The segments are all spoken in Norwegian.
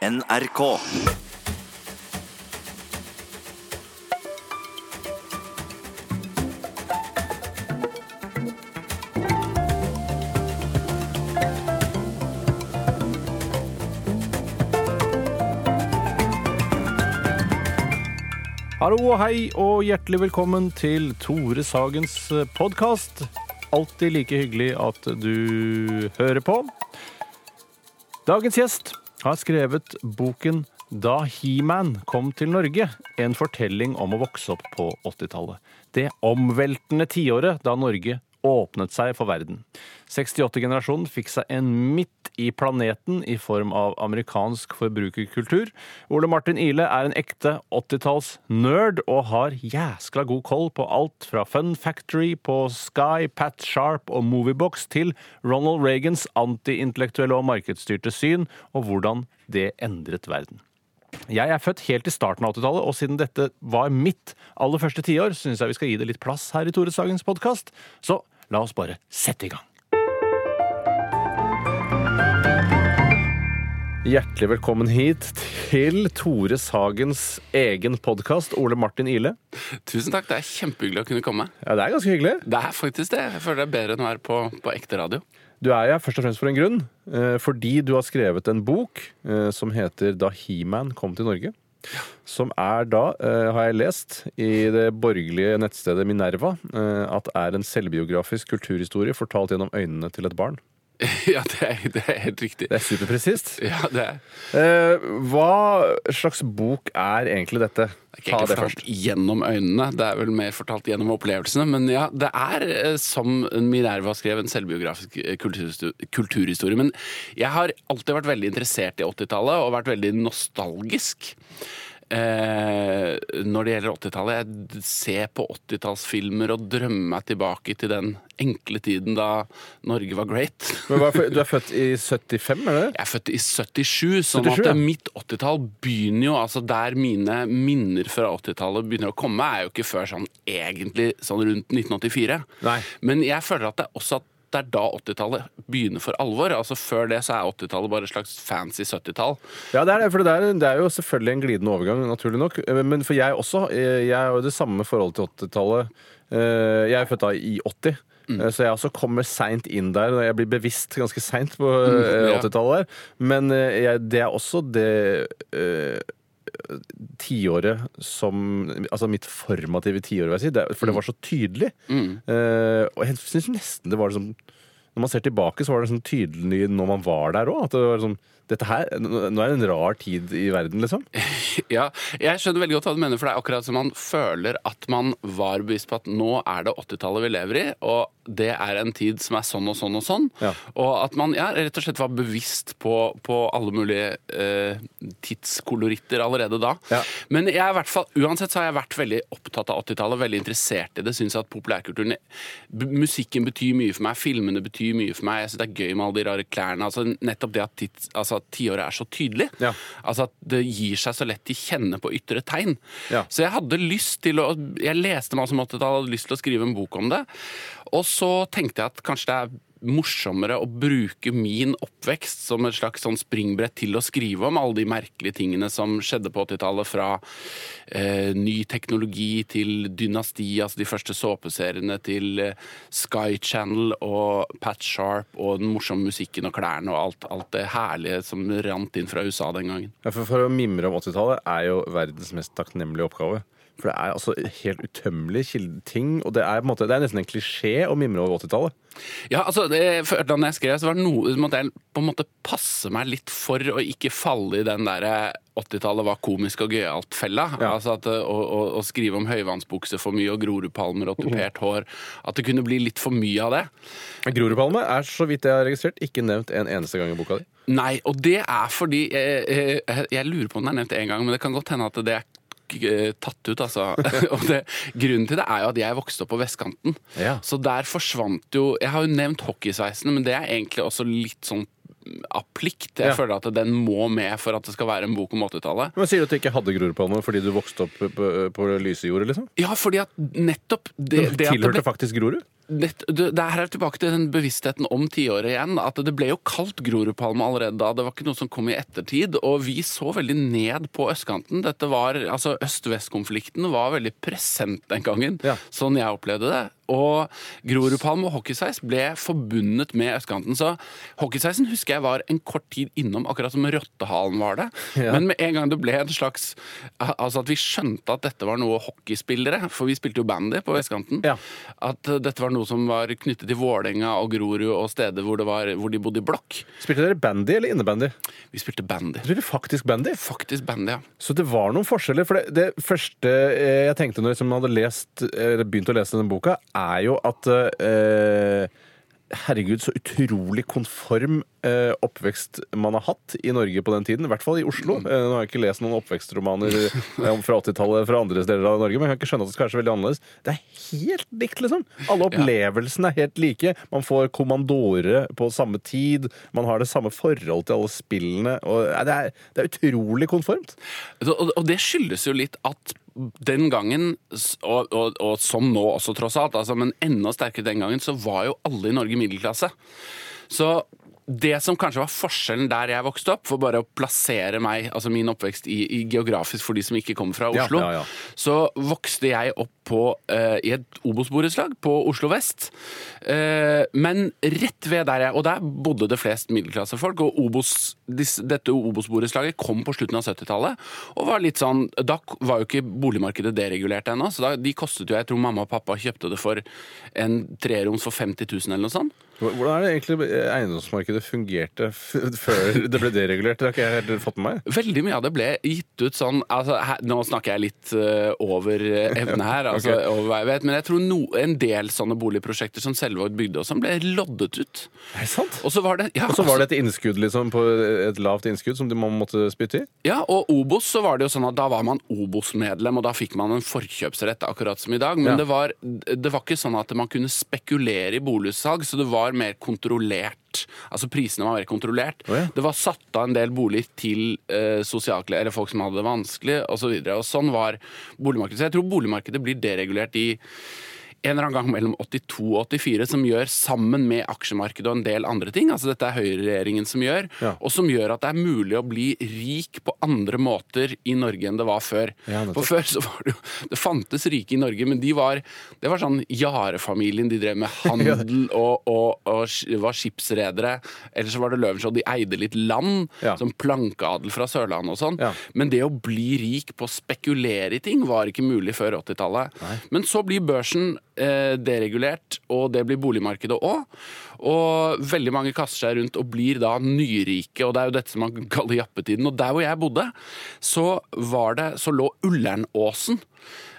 NRK. Hallo og hei og hjertelig velkommen til Tore Sagens podkast. Alltid like hyggelig at du hører på. Dagens gjest har skrevet boken Da He-Man kom til Norge. En fortelling om å vokse opp på 80-tallet. Det omveltende tiåret da Norge åpnet seg for verden. 68-generasjonen fikk seg en midt i planeten i form av amerikansk forbrukerkultur. Ole Martin Ile er en ekte 80-talls-nerd og har jæskla god koll på alt fra Fun Factory på Sky, Pat Sharp og Moviebox til Ronald Reagans antiintellektuelle og markedsstyrte syn, og hvordan det endret verden. Jeg er født helt i starten av 80-tallet, og siden dette var mitt aller første tiår, syns jeg vi skal gi det litt plass her i Tore Sagens podkast. Så la oss bare sette i gang. Hjertelig velkommen hit til Tore Sagens egen podkast, Ole Martin Ile. Tusen takk, det er kjempehyggelig å kunne komme. Ja, det er ganske hyggelig. Det er faktisk det. Jeg føler det er bedre enn å være på, på ekte radio. Du er her først og fremst for en grunn. eh, Fordi du har skrevet en bok eh, som heter Da He-Man kom til Norge. Som er da, eh, har jeg lest i det borgerlige nettstedet Minerva, eh, at er en selvbiografisk kulturhistorie fortalt gjennom øynene til et barn. ja, det er, det er helt riktig. Det er superpresist. Ja, det er, Eh, hva slags bok er egentlig dette? det er ikke egentlig fortalt gjennom øynene, det er vel mer fortalt gjennom opplevelsene. Men ja, det er eh, som Minerva skrev, en selvbiografisk eh, kulturhistorie. Men jeg har alltid vært veldig interessert i 80-tallet og vært veldig nostalgisk. Eh, når det gjelder 80-tallet. Jeg ser på 80-tallsfilmer og drømmer meg tilbake til den enkle tiden da Norge var great. Men hva Du er født i 75, er det? Jeg er født i 77, sånn 77, ja. at mitt 80-tall begynner jo altså Der mine minner fra 80-tallet begynner å komme, er jo ikke før sånn egentlig sånn rundt 1984. Nei. Men jeg føler at det er også at det er da 80-tallet begynner for alvor. Altså Før det så er 80-tallet bare et slags fancy 70-tall. Ja, det er det. For det er, det er jo selvfølgelig en glidende overgang, naturlig nok. Eh, Men for jeg også. eh, Jeg har jo det samme forholdet til 80-tallet. Eh, Jeg er født da i 80. Mm. Så jeg også kommer seint inn der. Jeg blir bevisst ganske seint på eh, Mm, ja. 80-tallet. Men jeg, det er også det tiåret som Altså mitt formative tiår, si. For det var så tydelig. Mm. Uh, og jeg syns nesten det var liksom Når man ser tilbake, så var det sånn tydelig når man var der òg. At det var sånn dette her, Nå er det en rar tid i verden, liksom. Ja, jeg skjønner veldig godt hva du mener, for det er akkurat som man føler at man var bevisst på at nå er det 80-tallet vi lever i, og det er en tid som er sånn og sånn og sånn. Ja. Og at man ja, rett og slett var bevisst på, på alle mulige eh, tidskoloritter allerede da. Ja. Men jeg er i hvert fall, uansett så har jeg vært veldig opptatt av 80-tallet, veldig interessert i det. Syns at populærkulturen Musikken betyr mye for meg, filmene betyr mye for meg. Jeg syns det er gøy med alle de rare klærne. Altså, nettopp det at tids, altså, at tiåret er så tydelig. Ja. Altså at det gir seg så lett til kjenne på ytre tegn. Ja. Så jeg hadde lyst til å Jeg leste meg om at jeg hadde lyst til å skrive en bok om det. Og så tenkte jeg at kanskje det er morsommere å bruke min oppvekst som et slags sånn springbrett til å skrive om alle de merkelige tingene som skjedde på 80-tallet. Fra eh, ny teknologi til dynasti, altså de første såpeseriene, til eh, Sky Channel og Pat Sharp og den morsomme musikken og klærne og alt, alt det herlige som rant inn fra USA den gangen. Ja, for, for å mimre om 80-tallet er jo verdens mest takknemlige oppgave. For det er altså helt utømmelige ting, og det er, på en måte, det er nesten en klisjé å mimre over 80-tallet. Ja, altså, det, før da jeg skrev, så var det noe som måtte jeg på en måte passe meg litt for å ikke falle i den derre 80-tallet var komisk og gøyalt-fella. Ja. Altså at, å, å, å skrive om høyvannsbukse for mye og Grorudpalmer og tupert hår. At det kunne bli litt for mye av det. Grorudpalme er, så vidt jeg har registrert, ikke nevnt en eneste gang i boka di. Nei, og det er fordi Jeg, jeg, jeg lurer på om den er nevnt én gang, men det kan godt hende at det er eh, tatt ut, altså. og det, grunnen til det er jo at jeg vokste opp på vestkanten. Ja. Så der forsvant jo Jeg har jo nevnt hockeysveisen, men det er egentlig også litt sånn av plikt. Jeg Ja. føler at den må med for at det skal være en bok om 80-tallet. Men Sier du at du ikke hadde Grorudpalme fordi du vokste opp på, på lyse jord, liksom? Ja, fordi at nettopp det, det at det Tilhørte ble faktisk Grorud? Det, det, det her er tilbake til den bevisstheten om tiåret igjen. At det ble jo kalt Grorudpalme allerede da. Det var ikke noe som kom i ettertid. Og vi så veldig ned på østkanten. Dette var, altså Øst-vest-konflikten var veldig present den gangen, Ja. sånn jeg opplevde det. Og Grorudpalm og hockeysveis ble forbundet med østkanten. Så hockeysveisen husker jeg var en kort tid innom, akkurat som rottehalen var det. Ja. Men med en gang det ble en slags Altså at vi skjønte at dette var noe hockeyspillere, for vi spilte jo bandy på vestkanten. Ja. At dette var noe som var knyttet til Vålerenga og Grorud og steder hvor, det var, hvor de bodde i blokk. Spilte dere bandy eller innebandy? Vi spilte bandy. Spilte faktisk bandy? Faktisk bandy, ja. Så det var noen forskjeller. For det, det første eh, jeg tenkte når jeg hadde lest, eller begynt å lese denne boka, er jo at eh, Herregud, så utrolig konform eh, oppvekst man har hatt i Norge på den tiden. I hvert fall i Oslo. Eh, nå har jeg ikke lest noen oppvekstromaner eh, fra 80-tallet fra andre steder av Norge, men jeg kan ikke skjønne at det skal være så veldig annerledes. Det er helt likt, liksom. Alle opplevelsene er helt like. Man får kommandore på samme tid. Man har det samme forhold til alle spillene. Og, nei, det, er, det er utrolig konformt. Og, og det skyldes jo litt at den gangen, og, og, og som nå også tross alt, altså, men enda sterkere den gangen, så var jo alle i Norge middelklasse. Så det som kanskje var forskjellen der jeg vokste opp, for bare å plassere meg, altså min oppvekst i, i geografisk for de som ikke kommer fra Oslo, ja, ja. så vokste jeg opp på, uh, i et Obos-borettslag på Oslo vest. Uh, men rett ved der jeg Og der bodde det flest middelklassefolk. Og Obos, dis- dette Obos-borettslaget kom på slutten av 70-tallet. Og var litt sånn Da var jo ikke boligmarkedet deregulert ennå, så da, de kostet jo Jeg tror mamma og pappa kjøpte det for en treroms for 50 000 eller noe sånt. Hvordan er det egentlig eiendomsmarkedet fungerte før det ble deregulert? Det har ikke jeg helt fått med meg. Veldig mye av det ble gitt ut sånn altså, her, Nå snakker jeg litt uh, over eh, evne her, altså, okay. over hva jeg vet, men jeg tror no, en del sånne boligprosjekter som Selvåg bygde, og sånn, ble loddet ut. Er det sant? Og så var det, ja, Og så var altså- det et innskudd liksom, på et lavt innskudd som man måtte spytte i? Ja, og Obos så var det jo sånn at da var man Obos-medlem, og da fikk man en forkjøpsrett, akkurat som i dag. Men Ja. det, var, det var ikke sånn at man kunne spekulere i boligsalg, så det var mer kontrollert. Altså prisene var mer kontrollert. Oh, ja. Det var satt av en del boliger til eh, eller folk som hadde det vanskelig, osv. Så videre. og sånn var boligmarkedet. Så jeg tror boligmarkedet blir deregulert i en eller annen gang mellom 82 og 84, som gjør sammen med aksjemarkedet og en del andre ting. altså Dette er høyreregjeringen som gjør, Ja. og som gjør at det er mulig å bli rik på andre måter i Norge enn det var før. Ja. For før så var det jo Det fantes rike i Norge, men de var Det var sånn Jare-familien. De drev med handel og, og, og var skipsredere. Eller så var det Løvenskiold. De eide litt land, Ja. som plankeadel fra Sørlandet og sånn. Men det å bli rik på å spekulere i ting var ikke mulig før 80-tallet. Men så blir børsen eh, deregulert, og det blir boligmarkedet òg. Og veldig mange kaster seg rundt og blir da nyrike, og det er jo dette som man kaller jappetiden. Og der hvor jeg bodde, så var det Så lå Ullernåsen.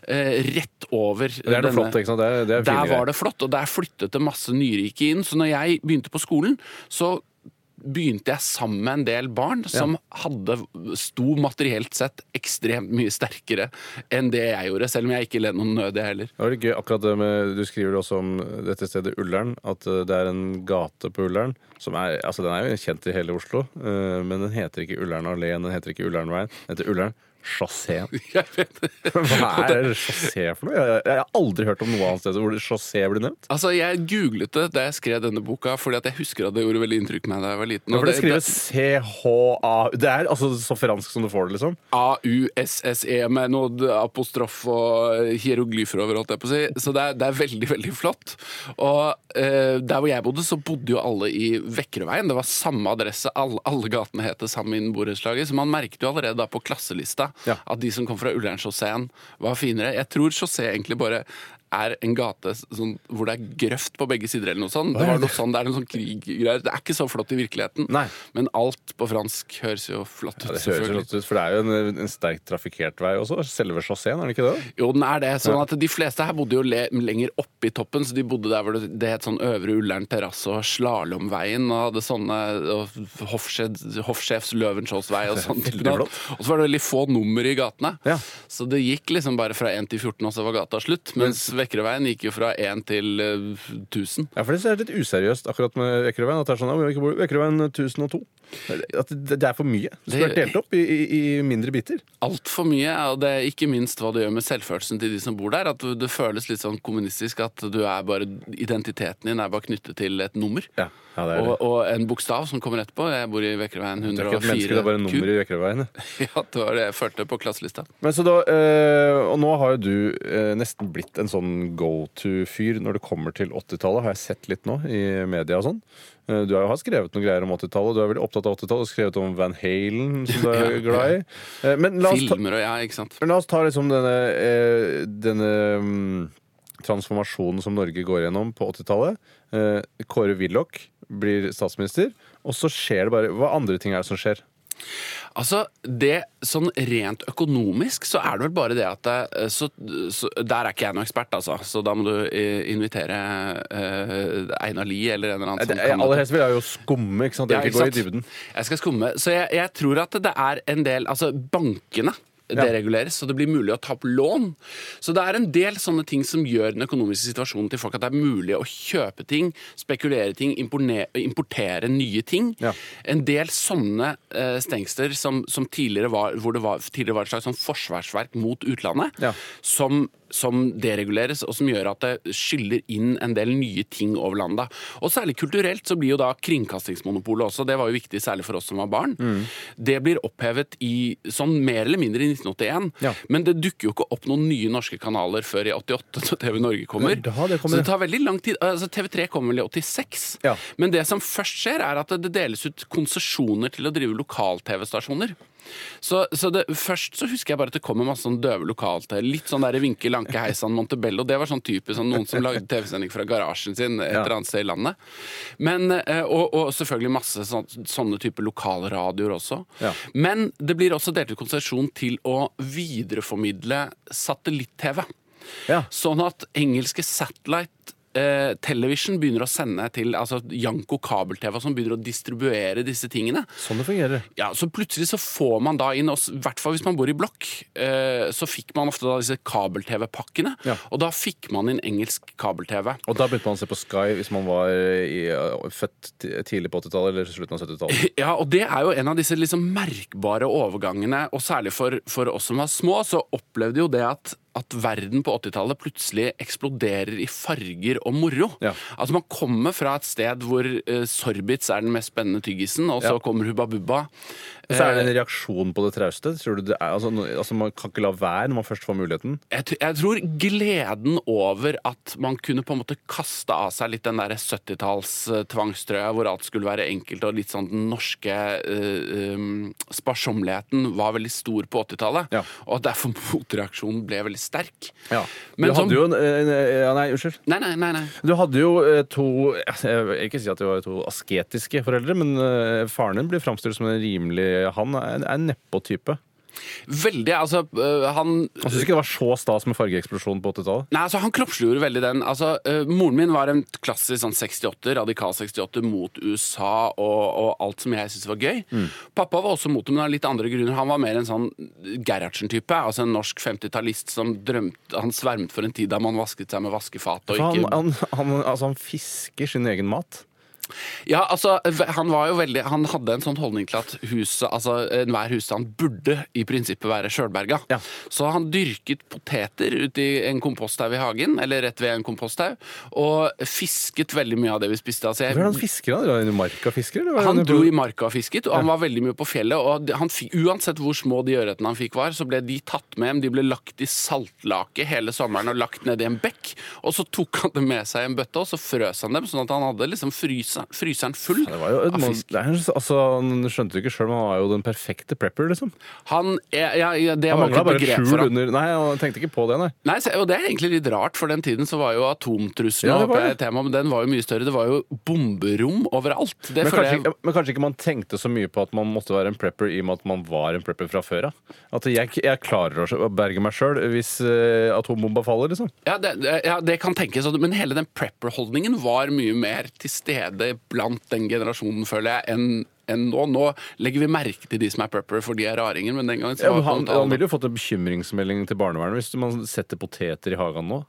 Eh, rett over Det er det flott, ikke sant? Det er, det er der var det flott, og der flyttet det masse nyrike inn. Så når jeg begynte på skolen, så begynte jeg sammen med en del barn som hadde, sto materielt sett ekstremt mye sterkere enn det jeg gjorde, selv om jeg ikke led noen nød, jeg heller. Det var litt gøy, akkurat det med, Du skriver også om dette stedet Ullern, at eh, det er en gate på Ullern som er altså Den er jo kjent i hele Oslo, eh, men den heter ikke Ullern allé, den heter ikke Ullernveien, den heter Ullern Det. Hva er chassé for noe? Jeg, jeg har aldri hørt om noe annet sted hvor chassé blir nevnt. Altså, Jeg googlet det da jeg skrev denne boka, fordi at jeg husker at det gjorde veldig inntrykk på meg da jeg var liten. Ja, for det skrives CHA Det er altså så fransk som du får det, liksom? A-U-S-S-E med noe apostrof og hieroglyfer over, holdt jeg på å si. Så det er, det er veldig, veldig flott. Og eh, der hvor jeg bodde, så bodde jo alle i Vekkerøveien. Det var samme adresse. Alle, alle gatene het det samme innen borettslaget. Så man merket jo allerede da på klasselista Ja. at de som kom fra Ullern-sjåseen, var finere. Jeg tror sjåsé egentlig bare er en gate sånn, hvor det er grøft på begge sider, eller noe sånt. Det, var noe sånt, det er noen sånn kriggreier. Det er ikke så flott i virkeligheten, Nei. men alt på fransk høres jo flott ut. Ja, det høres flott ut, for det er jo en, en sterkt trafikkert vei også. Selve chausseen, er det ikke det? Jo, den er det. sånn at De fleste her bodde jo le lenger oppe i toppen, så de bodde der hvor det, det het sånn Øvre Ullern terrasse og Slalåmveien og hadde sånne og Hoffsjefs Løvenskioldsvei og sånn. Og så var det veldig få nummer i gatene. Ja. Så det gikk liksom bare fra 1 til 14, og så var gata slutt. Mens Vekkerøveien gikk jo fra 1 til eh, 1000. Ja, for det er litt useriøst akkurat med Vekkerøveien. At det er sånn, ja, Vekkerøveien 1002. At det det er for mye. Det skulle vært delt opp i, i, i mindre biter. Altfor mye, og det er ikke minst hva det gjør med selvfølelsen til de som bor der. At det føles litt sånn kommunistisk at du er bare, identiteten din er bare knyttet til et nummer. Ja, ja det er Og, det. og en bokstav som kommer etterpå. Jeg bor i Vekkerøveien Det er ikke et menneske, det er bare nummer i Vekkerøveien. Ja, det var det jeg følte på klasselista. Men så da, øh, Og nå har jo du øh, nesten blitt en sånn go to-fyr når det kommer til 80-tallet, har jeg sett litt nå i media og sånn. Eh, Du har jo skrevet noen greier om 80-tallet, du er veldig opptatt av 80-tallet, og skrevet om Van Halen, som du er glad i. Eh, ta, Filmer og ja, ikke sant. men la oss ta liksom denne, eh, denne mm, transformasjonen som Norge går gjennom på 80-tallet. Eh, Kåre Willoch blir statsminister, og så skjer det bare Hva andre ting er det som skjer? Altså, det Sånn rent økonomisk så er det vel bare det at det, så, så, Der er ikke jeg noen ekspert, altså. Så da må du eh, invitere uh, Einar Lie eller en eller annen Det, kan aller helst vil jeg jo skumme, ikke sant? Jeg Ja, ikke ikke gå i dybden. Jeg skal skumme. Så jeg, jeg tror at det er en del Altså, bankene. Dereguleres, så det blir mulig å ta opp lån. Så det er en del sånne ting som gjør den økonomiske situasjonen til folk at det er mulig å kjøpe ting, spekulere ting, importere nye ting. Ja. En del sånne eh, stengsler som, som tidligere var hvor det var, tidligere var et slags sånn forsvarsverk mot utlandet, Ja. som, som dereguleres, og som gjør at det skyller inn en del nye ting over landet. Og særlig kulturelt så blir jo da kringkastingsmonopolet også, det var jo viktig særlig for oss som var barn, Mm. det blir opphevet i sånn mer eller mindre i 1981. Ja. Men det dukker jo ikke opp noen nye norske kanaler før i 88, når TV Norge kommer. Det er kommer. Så det tar veldig lang tid. Altså, TV3 kommer vel i 86. Ja. Men det som først skjer, er at det deles ut konsesjoner til å drive lokal-TV-stasjoner. Så, så det, Først så husker jeg bare at det kommer masse sånn døve lokal-TV. Litt sånn der Vinke Lanke Heisan Montebello. Det var sånn type sånn noen som lagde TV-sending fra garasjen sin et eller annet sted i landet. Men, eh, og, og selvfølgelig masse sånn, sånne typer lokalradioer også. Ja. Men det blir også delt ut konsesjon til å videreformidle satellitt-TV. Ja. Sånn at engelske satellite eh, television begynner å sende til altså Janko kabel-TV, som begynner å distribuere disse tingene. Sånn det fungerer. Ja, Så plutselig så får man da inn, i hvert fall hvis man bor i blokk, eh, så fikk man ofte da disse kabel-TV-pakkene. Ja. Og da fikk man inn engelsk kabel-TV. Og da begynte man å se på Sky hvis man var i, født tidlig på 80-tallet eller slutten av 70-tallet. Ja, og det er jo en av disse liksom merkbare overgangene, og særlig for, for oss som var små, så opplevde jo det at at verden på 80-tallet plutselig eksploderer i farger og moro. Ja. Altså Man kommer fra et sted hvor uh, sorbits er den mest spennende tyggisen, og så Ja. kommer Hubba Bubba. Så er det Eh, en reaksjon på det trauste? Tror du det altså, altså, man kan ikke la være når man først får muligheten? jeg, jeg tror gleden over at man kunne på en måte kaste av seg litt den der 70-talls eh, hvor alt skulle være enkelt, og litt sånn den norske uh, um, sparsommeligheden var veldig stor på 80-tallet. Ja. Og derfor motreaksjonen ble veldig sterk. Ja. Men du hadde som, jo en, ja, Nei, unnskyld. Nei, nei, nei. nei. Du hadde jo eh, to Jeg vil ikke si at de var to asketiske foreldre, men eh, faren din blir framstilt som en rimelig Han er en- en nedpå-type. Veldig. Altså, øh, han Han syns ikke det var så stas med fargeeksplosjon på 80-tallet. Nei, altså Han kroppsliggjorde veldig den. Altså, øh, Moren min var en klassisk sånn 68, radikal 68 mot USA og, og alt som jeg syntes var gøy. Mm. Pappa var også mot det, men av litt andre grunner. Han var mer en sånn Gerhardsen-type. Altså En norsk 50-tallist som drømte Han svermet for en tid da man vasket seg med vaskefat. og ikke han, han, han, altså, han fisker sin egen mat. Ja, altså, han var jo veldig Han hadde en sånn holdning til at huset, altså enhver husstand burde i prinsippet være sjølberga. Ja. Så han dyrket poteter uti i en komposthaug i hagen, eller rett ved en komposthaug, og fisket veldig mye av det vi spiste. Altså, jeg, Hvor er han da? Han i marka og fisker? Eller? han dro i marka og fisket, og han var veldig mye på fjellet. og han fikk, Uansett hvor små de ørretene han fikk var, så ble de tatt med hjem. De ble lagt i saltlake hele sommeren og lagt ned i en bekk. Og så tok han det med seg i en bøtte, og så frøs han dem, sånn at han hadde liksom frysa, fryseren full Det var jo, av fisk. det er, altså, han skjønte jo ikke sjøl, men han var jo den perfekte prepper, liksom. Han, ja, ja, ja, det Han var mangla bare skjul under Nei, han tenkte ikke på det, nei. Nei, så, og Det er egentlig litt rart, for den tiden så var jo atomtrusselen Ja, var et tema, men den var jo mye større. Det var jo bomberom overalt. Det Men kanskje, jeg men kanskje ikke man tenkte så mye på at man måtte være en prepper i og med at man var en prepper fra før av. At jeg, jeg klarer å berge meg sjøl hvis uh, atombomba faller, liksom. Ja det, det- ja, det kan tenkes, men hele den prepper-holdningen var mye mer til stede blant den generasjonen, føler jeg, enn enn nå. Nå legger vi merke til de som er prepper, for de er raringer, men den gangen så Ja, men han, han ville jo fått en bekymringsmelding til barnevernet hvis man setter poteter i hagen nå.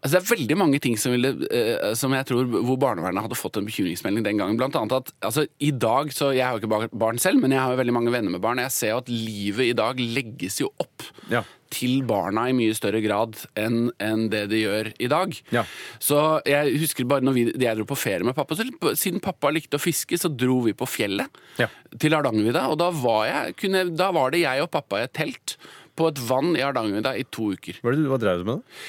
Altså, det er veldig mange ting som, ville, eh, som jeg tror hvor barnevernet hadde fått en bekymringsmelding den gangen. Blant annet at altså, i dag, så Jeg har jo ikke barn selv, men jeg har jo veldig mange venner med barn. Jeg ser jo at livet i dag legges jo opp Ja. Til barna i mye større grad enn en det de gjør i dag. Ja. Så jeg husker bare når vi, jeg dro på ferie med pappa, så siden pappa likte å fiske, så dro vi på fjellet Ja. til Hardangervidda. Og da var, jeg, kunne, da var det jeg og pappa i et telt på et vann i Hardangervidda i to uker. Hva, det, du- hva drev du med da?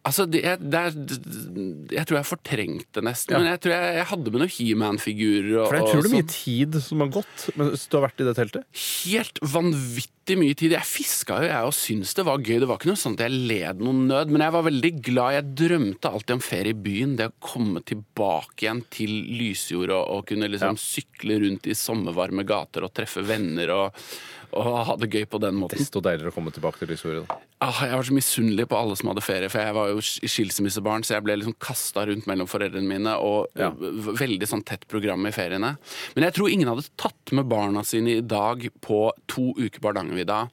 Altså, det, det er, jeg tror jeg fortrengte nesten. Ja. Men jeg tror jeg, jeg hadde med noen He-Man-figurer. For det er utrolig mye tid som har gått mens du har vært i det teltet. Helt vanvittig mye tid. Jeg fiska jo, jeg, og syntes det var gøy. Det var ikke noe sånn at jeg led noen nød, men jeg var veldig glad. Jeg drømte alltid om ferie i byen. Det å komme tilbake igjen til Lysjord og, og kunne liksom sykle rundt i sommervarme gater og treffe venner og, og ha det gøy på den måten. Desto deiligere å komme tilbake til historien. Ah, jeg var så misunnelig på alle som hadde ferie, for jeg var jo i skilsmissebarn, så jeg ble liksom kasta rundt mellom foreldrene mine, og Ja. veldig sånn tett program i feriene. Men jeg tror ingen hadde tatt med barna sine i dag på to uker på Hardangervidda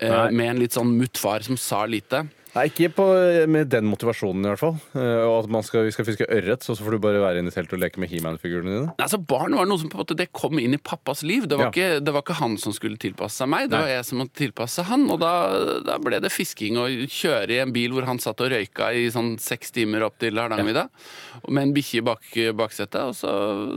eh, med en litt sånn muttfar som sa lite. Nei, ikke på, med den motivasjonen i hvert fall. Eh, Og at man skal, vi skal fiske ørret, så så får du bare være inne i teltet og leke med He-Man-figurene dine. Nei, Altså, Barn var noe som på en måte det kom inn i pappas liv. Det var, Ja. ikke, det var ikke han som skulle tilpasse seg meg, det var jeg som måtte tilpasse han. Og da, da ble det fisking og kjøre i en bil hvor han satt og røyka i sånn seks timer opp til Hardangervidda. Med en bikkje i bak, baksetet, og så,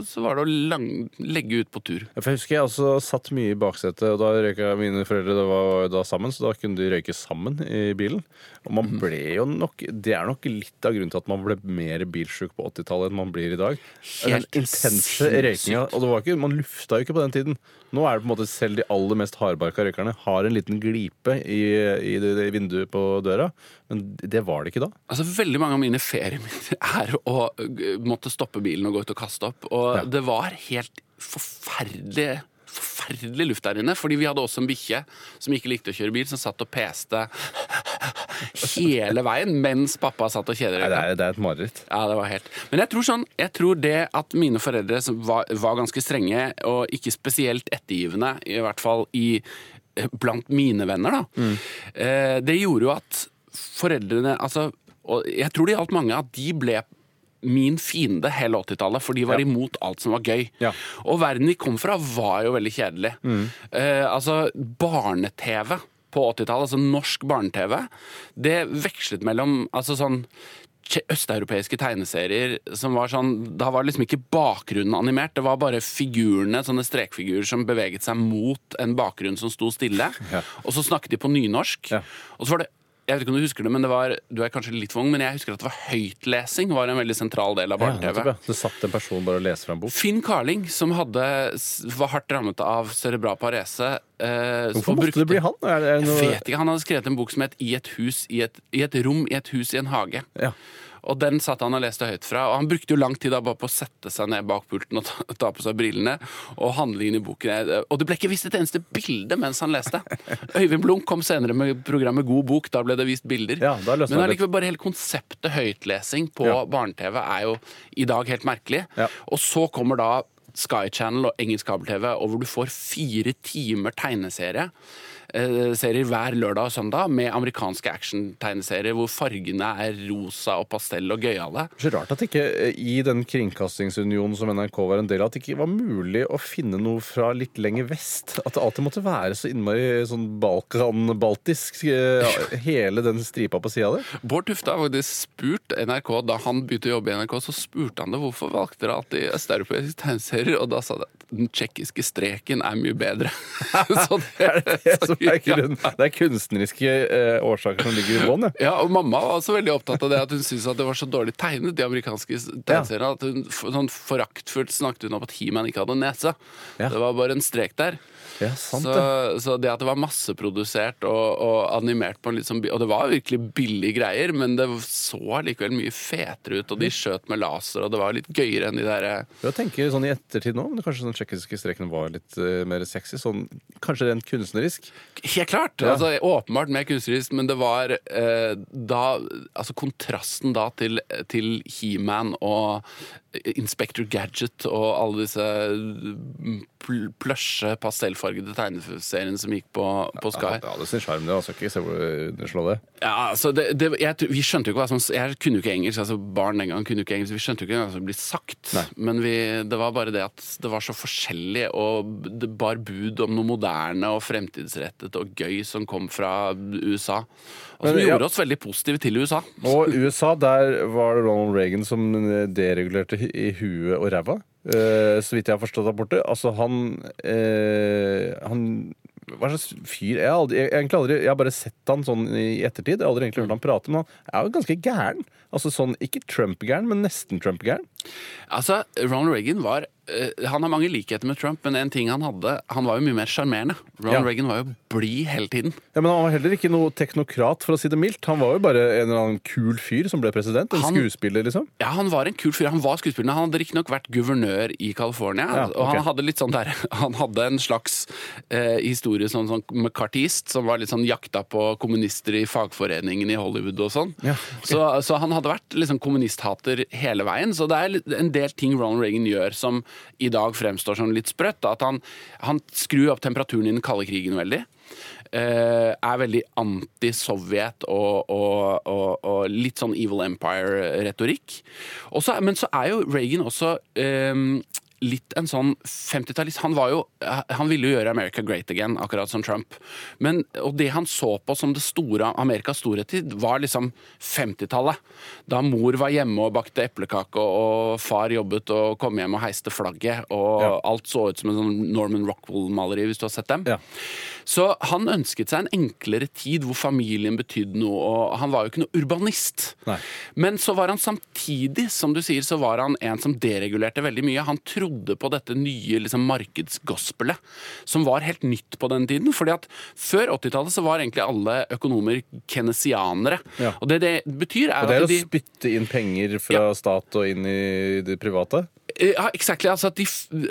så var det å lang, legge ut på tur. Ja, For jeg husker jeg også satt mye i baksetet, og da røyka mine foreldre det var da sammen, så da kunne de røyke sammen i bilen. Og man ble jo nok Det er nok litt av grunnen til at man ble mer bilsjuk på 80-tallet enn man blir i dag. Den Helt intense sinnssykt. røykinga. Og det var ikke, man lufta jo ikke på den tiden. Nå er det på en måte selv de aller mest hardbarka røykerne har en liten glipe i, i det, det vinduet på døra. Men det var det ikke da. Altså, Veldig mange av mine ferieminner er å uh, måtte stoppe bilen og gå ut og kaste opp. Og Ja. det var helt forferdelig Forferdelig luft der inne, fordi vi hadde også en bikkje som ikke likte å kjøre bil, som satt og peste hele veien mens pappa satt og Nei, det, er, det er et mareritt. Ja, det var helt. Men jeg tror sånn Jeg tror det at mine foreldre som var, var ganske strenge, og ikke spesielt ettergivende, i hvert fall i, eh, blant mine venner, da, eh, det gjorde jo at foreldrene Altså, og jeg tror det gjaldt mange, at de ble min fiende hele 80-tallet, for de var Ja. imot alt som var gøy. Ja. Og verden vi kom fra, var jo veldig kjedelig. Eh, altså, barne-TV på 80-tallet, altså norsk barne-TV, det vekslet mellom altså sånn østeuropeiske tegneserier som var sånn Da var liksom ikke bakgrunnen animert, det var bare figurene, sånne strekfigurer som beveget seg mot en bakgrunn som sto stille. Ja. Og så snakket de på nynorsk. Ja. Og så var det jeg vet ikke om du husker det, men det var, du er kanskje litt for ung, men jeg husker at det var høytlesing var en veldig sentral del av barne-TV. ja. Det satt en person bare og leste fra en bok. Finn Carling, som hadde, var hardt rammet av cerebral parese eh, Hvorfor måtte brukte- det bli han? Det, noe... Jeg vet ikke, Han hadde skrevet en bok som het 'I et hus i et, i et rom i et hus i en hage'. Ja. Og den satt han og leste høyt fra. Og han brukte jo lang tid da bare på å sette seg ned bak pulten og ta, ta på seg brillene. Og handlingen i boken Og det ble ikke vist et eneste bilde mens han leste. Øyvind Blunk kom senere med programmet God bok. Da ble det vist bilder. Ja, Men allikevel bare hele konseptet høytlesing på Ja. barne-TV er jo i dag helt merkelig. Ja. Og så kommer da Sky Channel og engelsk kabel-TV, og hvor du får fire timer tegneserie. Eh, Serier hver lørdag og søndag med amerikanske action-tegneserier hvor fargene er rosa og pastell og gøyale. Så rart at ikke eh, i den kringkastingsunionen som NRK var en del av, at det ikke var mulig å finne noe fra litt lenger vest. At det alltid måtte være så innmari sånn Balkan-baltisk, eh, hele den stripa på sida der. Bård Tufte har faktisk spurt NRK da han begynte å jobbe i NRK, så spurte han det hvorfor valgte dere alltid østeuropeiske tegneserier, og da sa de at den tsjekkiske streken er mye bedre. så det, er Det, som er grunn, det er kunstneriske eh, årsaker som ligger i bånn, ja. Og mamma var også veldig opptatt av det at hun syntes at det var så dårlig tegnet, de amerikanske tegneseriene, at hun sånn foraktfullt snakket hun om at He-Man ikke hadde nese. Ja. Det var bare en strek der. Ja, sant Så, det. så det at det var masseprodusert og, og animert på en litt sånn Og det var virkelig billige greier, men det så likevel mye fetere ut, og de skjøt med laser, og det var litt gøyere enn de derre Jeg tenker sånn i ettertid nå, men kanskje den tsjekkiske streken var litt uh, mer sexy. Sånn, kanskje rent kunstnerisk. Helt klart! Ja. Altså, åpenbart mer kunstnerisk, men det var eh, da Altså kontrasten da til, til He-Man og Inspector Gadget og alle disse mm, pl plusje, pastellfargede tegneseriene som gikk på, på Sky. Ja, det hadde sin sjarm, det. Altså, ikke se hvor du slår det. Ja, altså det, det, jeg, vi skjønte jo ikke hva som Jeg kunne jo ikke engelsk, altså barn den gangen kunne jo ikke engelsk. Vi skjønte jo ikke hva som ble sagt. Nei. Men vi, det var bare det at det var så forskjellig, og det bar bud om noe moderne og fremtidsrettet og gøy som kom fra USA. Og som gjorde oss veldig positive til USA. Og USA, der var det Ronald Reagan som deregulerte i huet og ræva. Eh, så vidt jeg har forstått der borte. Altså, han eh, Han hva slags fyr? Jeg har, aldri, jeg, egentlig aldri, jeg har bare sett han sånn i ettertid. Jeg har aldri egentlig hørt han prate, men han er jo ganske gæren. Altså sånn, Ikke Trump-gæren, men nesten Trump-gæren. Altså, Ronald Reagan var eh, Han har mange likheter med Trump, men en ting han hadde Han var jo mye mer sjarmerende. Ronald Ja. Reagan var jo blid hele tiden. Ja, Men han var heller ikke noe teknokrat, for å si det mildt. Han var jo bare en eller annen kul fyr som ble president. En Han- skuespiller, liksom. Ja, Han var en kul fyr. Han var skuespiller. Han hadde riktignok vært guvernør i California. Ja, Og han hadde litt sånn der Han hadde en slags eh, historie sånn, sånn McCartist, som var litt sånn jakta på kommunister i fagforeningen i Hollywood og sånn. Ja, så, så han hadde vært liksom kommunisthater hele veien. Så det er en del ting Ronald Reagan gjør som i dag fremstår som litt sprøtt. At han, han skrur opp temperaturen i den kalde krigen veldig. Uh, er veldig anti-Sovjet og, og, og, og litt sånn Evil Empire-retorikk. Men så er jo Reagan også eh, litt en sånn 50-tallist. Han, var jo- han ville jo gjøre America great again, akkurat som Trump. Men, og det han så på som det store Amerikas storhetstid, var liksom 50-tallet. Da mor var hjemme og bakte eplekake, og, og far jobbet og kom hjem og heiste flagget. Og Ja. alt så ut som en sånn Norman Rockwell-maleri, hvis du har sett dem. Ja. Så han ønsket seg en enklere tid hvor familien betydde noe, og han var jo ikke noe urbanist. Nei. Men så var han samtidig, som du sier, så var han en som deregulerte veldig mye. Han trodde på dette nye liksom, markedsgospelet, som var helt nytt på den tiden. fordi at før 80-tallet så var egentlig alle økonomer keynesianere. Ja. Og det det betyr, er Og det er at å spytte inn penger fra stat og inn i det private. Ja, exactly. Altså de,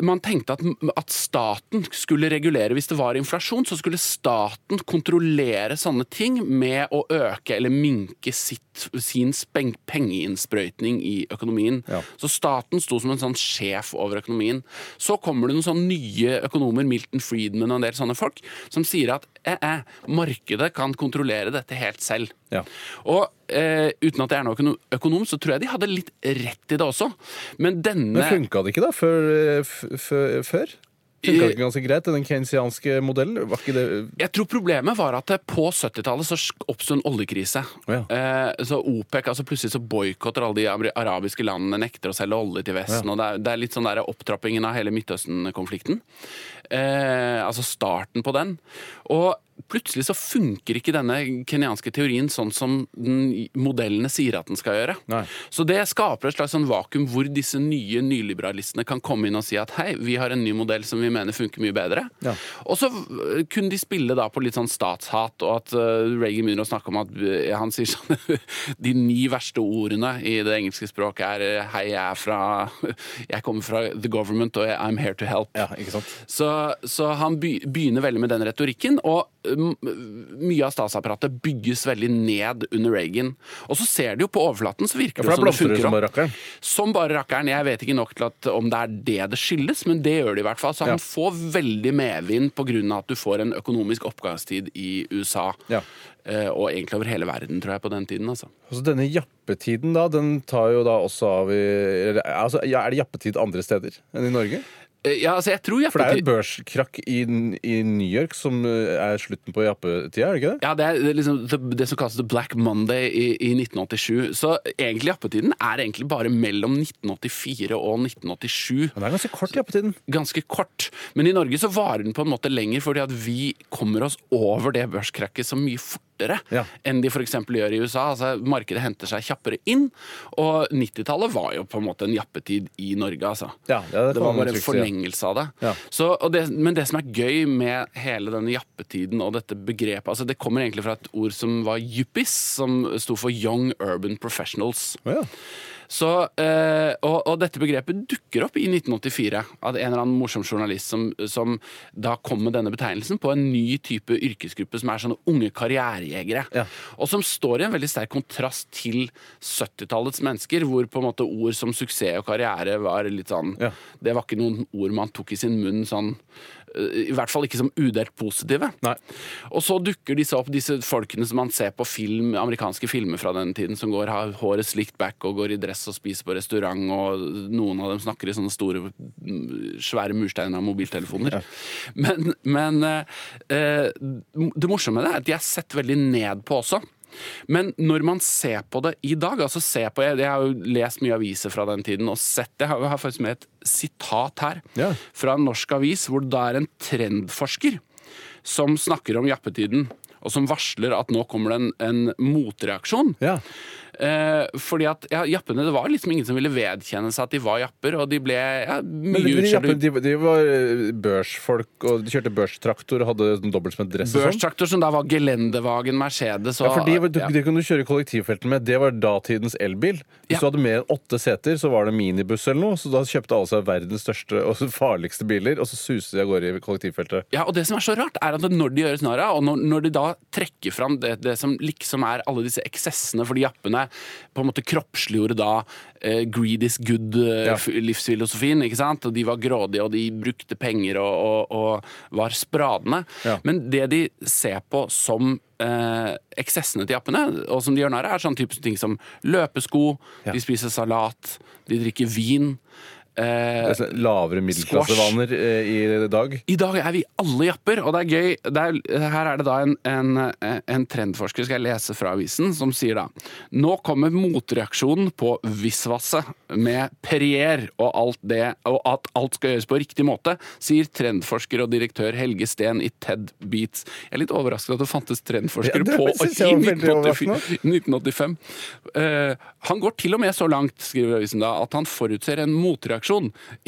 man tenkte at, at staten skulle regulere hvis det var inflasjon, så skulle staten kontrollere sånne ting med å øke eller minke sitt, sin speng, pengeinnsprøytning i økonomien. Ja. Så staten sto som en sånn sjef over økonomien. Så kommer det noen sånne nye økonomer, Milton Friedman og en del sånne folk, som sier at eh, eh, markedet kan kontrollere dette helt selv. Ja. Og eh, uten at jeg er noen økonom, så tror jeg de hadde litt rett i det også. Men denne Men funka det ikke da, før? eh, før? Funka det ikke ganske greit, den keynesianske modellen? Var ikke det Jeg tror problemet var at på 70-tallet så oppsto en oljekrise. Oh, ja. eh, så OPEC, altså plutselig så boikotter alle de arabiske landene, nekter å selge olje til Vesten. Ja. og det er, det er litt sånn der opptrappingen av hele Midtøsten-konflikten. Eh, altså starten på den. Og plutselig så funker ikke denne kenyanske teorien sånn som den, modellene sier at den skal gjøre. Nei. Så det skaper et slags sånn vakuum hvor disse nye nyliberalistene kan komme inn og si at hei, vi har en ny modell som vi mener funker mye bedre. Ja. Og så øh, kunne de spille da på litt sånn statshat, og at uh, Reagan begynner å snakke om at uh, han sier sånn De ni verste ordene i det engelske språket er hei, jeg er fra Jeg kommer fra the government, og I'm here to help. Ja? Så, så han begynner veldig med den retorikken, og mye av statsapparatet bygges veldig ned under Reagan. Og så ser det jo på overflaten, så virker Ja, det som det funker som bare rakkeren. Som bare rakkeren. Jeg vet ikke nok til at om det er det det skyldes, men det gjør det i hvert fall. Så Ja. han får veldig medvind pga. at du får en økonomisk oppgangstid i USA. Ja. Eh, og egentlig over hele verden, tror jeg, på den tiden. altså. Altså Denne jappetiden da, den tar jo da også av i altså, Er det jappetid andre steder enn i Norge? Eh, ja, altså, jeg tror For det er jo børskrakk i, i New York som eh, er slutten på jappetida, er det ikke det? Ja, det er liksom det, det som kalles The Black Monday i, i 1987. Så egentlig jappetiden er egentlig bare mellom 1984 og 1987. Men det er ganske kort jappetiden. Ganske kort. Men i Norge så varer den på en måte lenger, fordi at vi kommer oss over det børskrakket så mye fortere Ja. enn de f.eks. gjør i USA. Altså, markedet henter seg kjappere inn. Og 90-tallet var jo på en måte en jappetid i Norge, altså. Ja, det det var bare en forlengelse av det. Ja. Så, og det. Men det som er gøy med hele denne jappetiden og dette begrepet altså Det kommer egentlig fra et ord som var yuppies, som sto for Young Urban Professionals. Oh, ja. Så, eh, og, og dette begrepet dukker opp i 1984 av en eller annen morsom journalist som, som da kom med denne betegnelsen på en ny type yrkesgruppe som er sånne unge karrierejegere. Ja. Og som står i en veldig sterk kontrast til 70-tallets mennesker, hvor på en måte ord som suksess og karriere var litt sånn Ja. Det var ikke noen ord man tok i sin munn sånn I hvert fall ikke som udelt positive. Nei. Og så dukker disse opp, disse folkene som man ser på film, amerikanske filmer fra den tiden, som går, har håret slikt back og går i dress og spiser på restaurant, og noen av dem snakker i sånne store, mm, svære mursteiner av mobiltelefoner. Men, men eh, eh, det morsomme med det er at de er sett veldig ned på også. Men når man ser på det i dag altså ser på, Jeg, jeg har jo lest mye aviser fra den tiden og sett det. Jeg har, jeg har faktisk med et sitat her Ja. fra en norsk avis hvor det er en trendforsker som snakker om jappetiden. Og som varsler at nå kommer det en, en motreaksjon. Ja. Eh, fordi at ja, jappene, Det var liksom ingen som ville vedkjenne seg at de var japper, og de ble ja, mye de, de, utskjelt. de, de var eh, børsfolk, og de kjørte børstraktor og hadde sånn dobbeltspenn dress sånn. Børstraktor som da var gelendevagen Mercedes. Og, Ja, for de, var- de, Det kunne du kjøre i kollektivfeltet med. Det var datidens elbil. Hvis Ja. du hadde mer enn åtte seter, så var det minibuss eller noe. Så da kjøpte alle seg verdens største og farligste biler, og så suste de av gårde i kollektivfeltet. Ja, og det som er så rart, er at når de gjøres narr av, og når, når de da trekker fram det, det som liksom er alle disse eksessene, fordi jappene på en måte kroppsliggjorde da eh, greed is good-livsfilosofien, ikke sant? Og de var grådige, og de brukte penger og, og, og var spradende. Ja. Men det de ser på som eh, eksessene til jappene, og som de gjør narr av, er sånn type ting som løpesko, Ja. de spiser salat, de drikker vin. Eh, sånn lavere middelklassevaner eh, i dag. i dag er vi alle japper, og det er gøy. Det er, her er det da en, en, en trendforsker, skal jeg lese fra avisen, som sier da Nå kommer motreaksjonen på Visvasse med Perrier og, alt det, og at alt skal gjøres på riktig måte, sier trendforsker og direktør Helge Steen i TED Beats. Jeg er litt overrasket at det fantes trendforskere Ja, på i jeg var veldig 1985. 1985. Eh, han går til og med så langt, skriver avisen da, at han forutser en motreaksjon.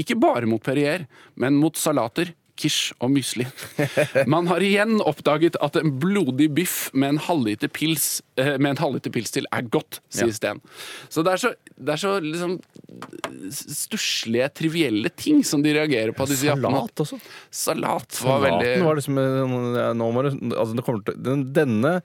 Ikke bare mot Perrier, men mot salater. Quiche og mysli. Man har igjen oppdaget at en blodig biff med en halvliter pils, eh, med en halvliter pils til er godt, sier Ja. Steen. Så det er så, det er så liksom stusslige, trivielle ting som de reagerer på. Disse. Salat også. Salat var Salaten veldig var liksom ja, nå må det, altså det til, den, Denne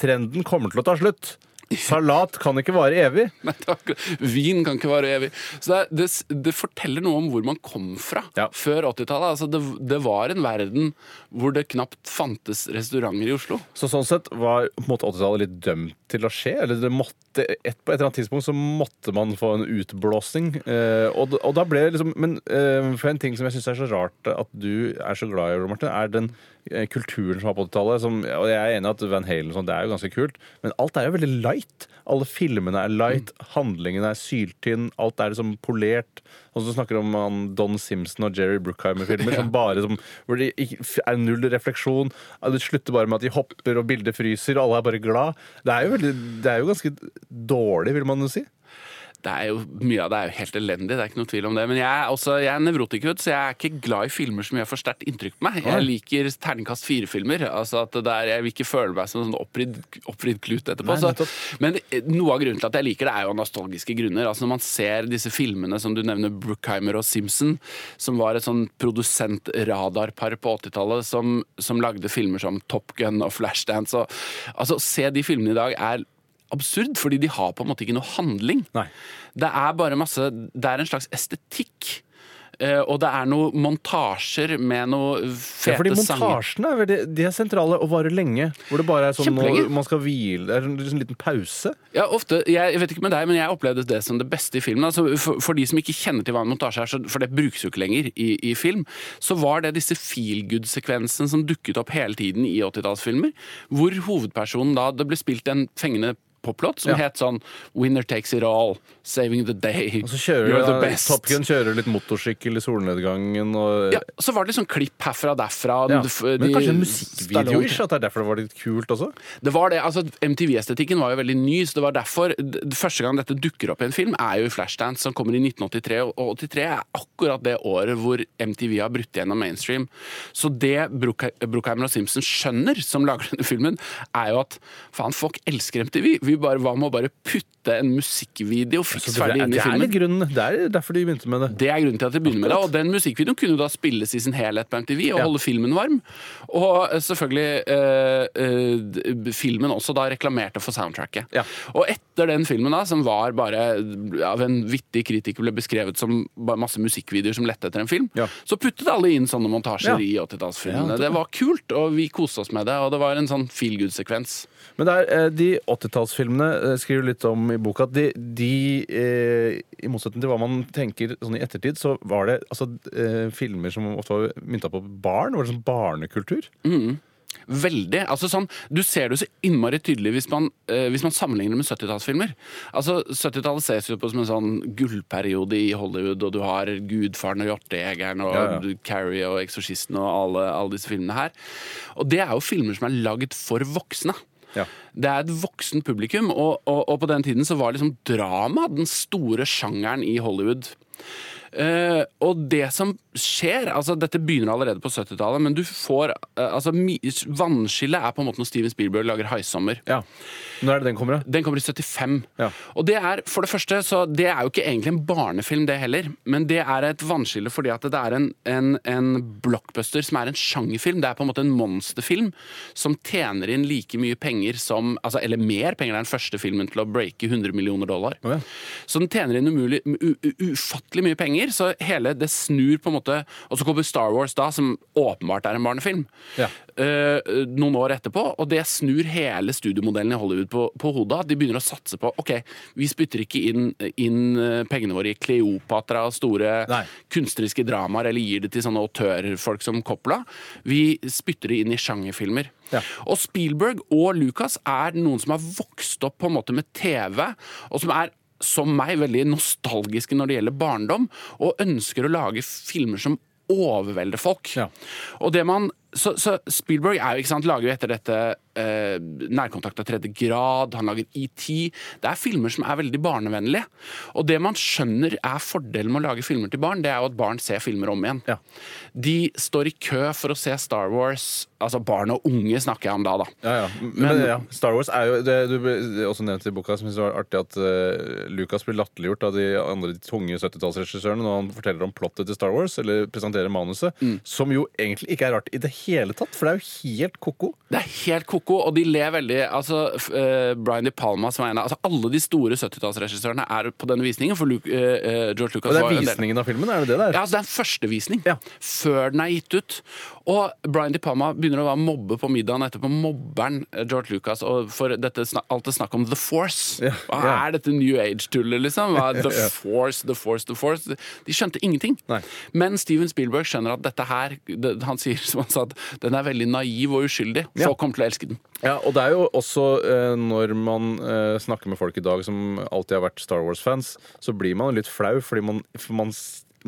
trenden kommer til å ta slutt. Salat kan ikke vare evig. Nei, det akkurat- Vin kan ikke vare evig. Så det, det, det forteller noe om hvor man kom fra Ja. før 80-tallet. Altså det, det var en verden hvor det knapt fantes restauranter i Oslo. Så sånn sett var på en måte 80-tallet litt dømt til å skje. Eller det måtte, et, på et eller annet tidspunkt så måtte man få en utblåsning. Eh, og, og da ble det liksom Men eh, for en ting som jeg syns er så rart at du er så glad i, Ole Martin, er den kulturen som var på 80-tallet. Og jeg er enig at Van Halen sånn, det er jo ganske kult, men alt er jo veldig light. Alle filmene er light, handlingene er syltynn, alt er liksom polert. Og så snakker du om han Don Simpson og Jerry Bruckheimer-filmer som bare som, hvor det er null refleksjon. Det slutter bare med at de hopper og bildet fryser, og alle er bare glad. Det er jo, veldig, det er jo ganske dårlig, vil man jo si. Det er jo, Mye av det er jo helt elendig, det er ikke noe tvil om det. Men jeg er, også, jeg er nevrotiker, så jeg er ikke glad i filmer som gjør for sterkt inntrykk på meg. Jeg liker terningkast fire-filmer. Altså at der, Jeg vil ikke føle meg som en sånn oppvridd, oppvridd klut etterpå. Nei, Så, men noe av grunnen til at jeg liker det, er jo nostalgiske grunner. Altså Når man ser disse filmene som du nevner, Brookheimer og Simpson, som var et sånn produsentradarpar på 80-tallet som, som lagde filmer som Top Gun og Flashdance. Og, altså, se de filmene i dag er absurd, fordi de har på en måte ikke noe handling. Nei. Det er bare masse Det er en slags estetikk. Eh, og det er noen montasjer med noe Ja, fete fordi sanger. montasjene er, veldig, de er sentrale og varer lenge. Hvor det bare er sånn når man skal hvile. Det er en, en liten pause. Ja, ofte, jeg, jeg vet ikke med deg, men jeg opplevde det som det beste i filmen. Altså, for, for de som ikke kjenner til hva en montasje er, så, for det brukes jo ikke lenger i, i film, så var det disse feel good-sekvensene som dukket opp hele tiden i 80-tallsfilmer, hvor hovedpersonen da Det ble spilt en fengende poplåt som Ja. het sånn Winner takes it all, saving the day, Og så kjører you're the best. Top Gun kjører litt motorsykkel i solnedgangen. Og, Ja, så var det litt sånn klipp herfra og derfra. Ja. f- Men de- kanskje musikkvideo-ish? At det er derfor det var litt kult også? Det var det, altså MTV-estetikken var jo veldig ny, så det var derfor Første gang dette dukker opp i en film, er jo i Flashdance, som kommer i 1983. Og 83 er akkurat det året hvor MTV har brutt gjennom mainstream. Så det Brookheimer og Simpson skjønner, som lager denne filmen, er jo at faen, folk elsker MTV. vi bare, hva med å bare putte en musikkvideo fiks ferdig er, inn i det er filmen? litt grunnen. Det er derfor de begynte med det. Det er grunnen til at de begynner med det. Og den musikkvideoen kunne jo da spilles i sin helhet på MTV og Ja. holde filmen varm. Og eh, selvfølgelig eh, eh, filmen også da reklamerte for soundtracket. Ja. Og etter den filmen, da, som var bare av en vittig kritiker ble beskrevet som masse musikkvideoer som lette etter en film, Ja. så puttet alle inn sånne montasjer i 80-tallsfilmene. Ja, det- det var kult, og vi koste oss med det, og det var en sånn feel good-sekvens. Men det er, eh, de 80-tallsfilmene eh, skriver litt om i boka at de, de eh, i motsetning til hva man tenker sånn i ettertid, så var det altså, eh, filmer som ofte var mynta på barn. Var det sånn barnekultur? Veldig. altså sånn, Du ser det så innmari tydelig hvis man, eh, hvis man sammenligner med 70-tallsfilmer. Altså, 70-tallet ses jo på som en sånn gullperiode i Hollywood, og du har Gudfaren og Hjortejegeren og Ja, ja. Carrie og Eksorsisten og alle, alle disse filmene her. Og det er jo filmer som er lagd for voksne. Ja. Det er et voksen publikum, og, og, og på den tiden så var liksom drama den store sjangeren i Hollywood. Uh, og det som skjer altså Dette begynner allerede på 70-tallet, men du får uh, altså, Vannskillet er på en måte når Steven Spielberg lager 'Haisommer'. ja. Når er det den kommer, da? Den kommer i 75. Ja. Og det er for det første, så det er jo ikke egentlig en barnefilm, det heller. Men det er et vannskille fordi at det er en, en, en blockbuster som er en sjangerfilm. Det er på en måte en monsterfilm som tjener inn like mye penger som altså, Eller mer penger. Det er den første filmen til å breake 100 millioner dollar. Oh, ja. Så den tjener inn umulig, u, u, ufattelig mye penger. Så hele det snur på en måte Og så kommer Star Wars da, som åpenbart er en barnefilm. Ja. Eh, noen år etterpå, og det snur hele studiomodellen i Hollywood på, på hodet. At de begynner å satse på ok, vi spytter ikke inn, inn eh, pengene våre i Kleopatra og store Nei. kunstneriske dramaer, eller gir det til sånne autørfolk som Coppola. Vi spytter det inn i sjangerfilmer. Ja. Og Spielberg og Lucas er noen som har vokst opp på en måte med TV, og som er som meg veldig nostalgiske når det gjelder barndom, og ønsker å lage filmer som overvelder folk. Ja. Og det man så, så Spielberg er jo, ikke sant, lager jo etter dette eh, Nærkontakt av tredje grad, han lager ET. Det er filmer som er veldig barnevennlige. Og det man skjønner er fordelen med å lage filmer til barn, det er jo at barn ser filmer om igjen. Ja. De står i kø for å se Star Wars. Altså barn og unge snakker jeg om da, da. Ja, ja. Men, Men- ja, Star Wars er jo det du ble også nevnt i boka, som synes var artig at uh, Lucas blir latterliggjort av de andre de tunge 70-tallsregissørene når han forteller om plottet til Star Wars, eller presenterer manuset, som jo egentlig ikke er rart i det hele tatt, for det er jo helt ko-ko. Det er helt ko-ko, og de ler veldig altså, eh, Brian De Palma som er en av altså, Alle de store 70-tallsregissørene er på denne visningen, for Luke, eh, George Lucas Og det er visningen av filmen, er det det der? Ja, altså Det er en første visning Ja. før den er gitt ut. Og Brian De Palma begynner å mobbe på middagen etterpå. Mobberen George Lucas og for dette, alt det snakk om The Force. Ja, Hva ja. er dette New Age-tullet, liksom? Hva er The. Force, The Force, The Force? De skjønte ingenting. Nei. Men Steven Spielberg skjønner at dette her det, Han sier som han sa at den er veldig naiv og uskyldig. Folk kommer til å elske den. Ja, og det er jo også eh, når man eh, snakker med folk i dag som alltid har vært Star Wars-fans, så blir man litt flau, fordi man, for man,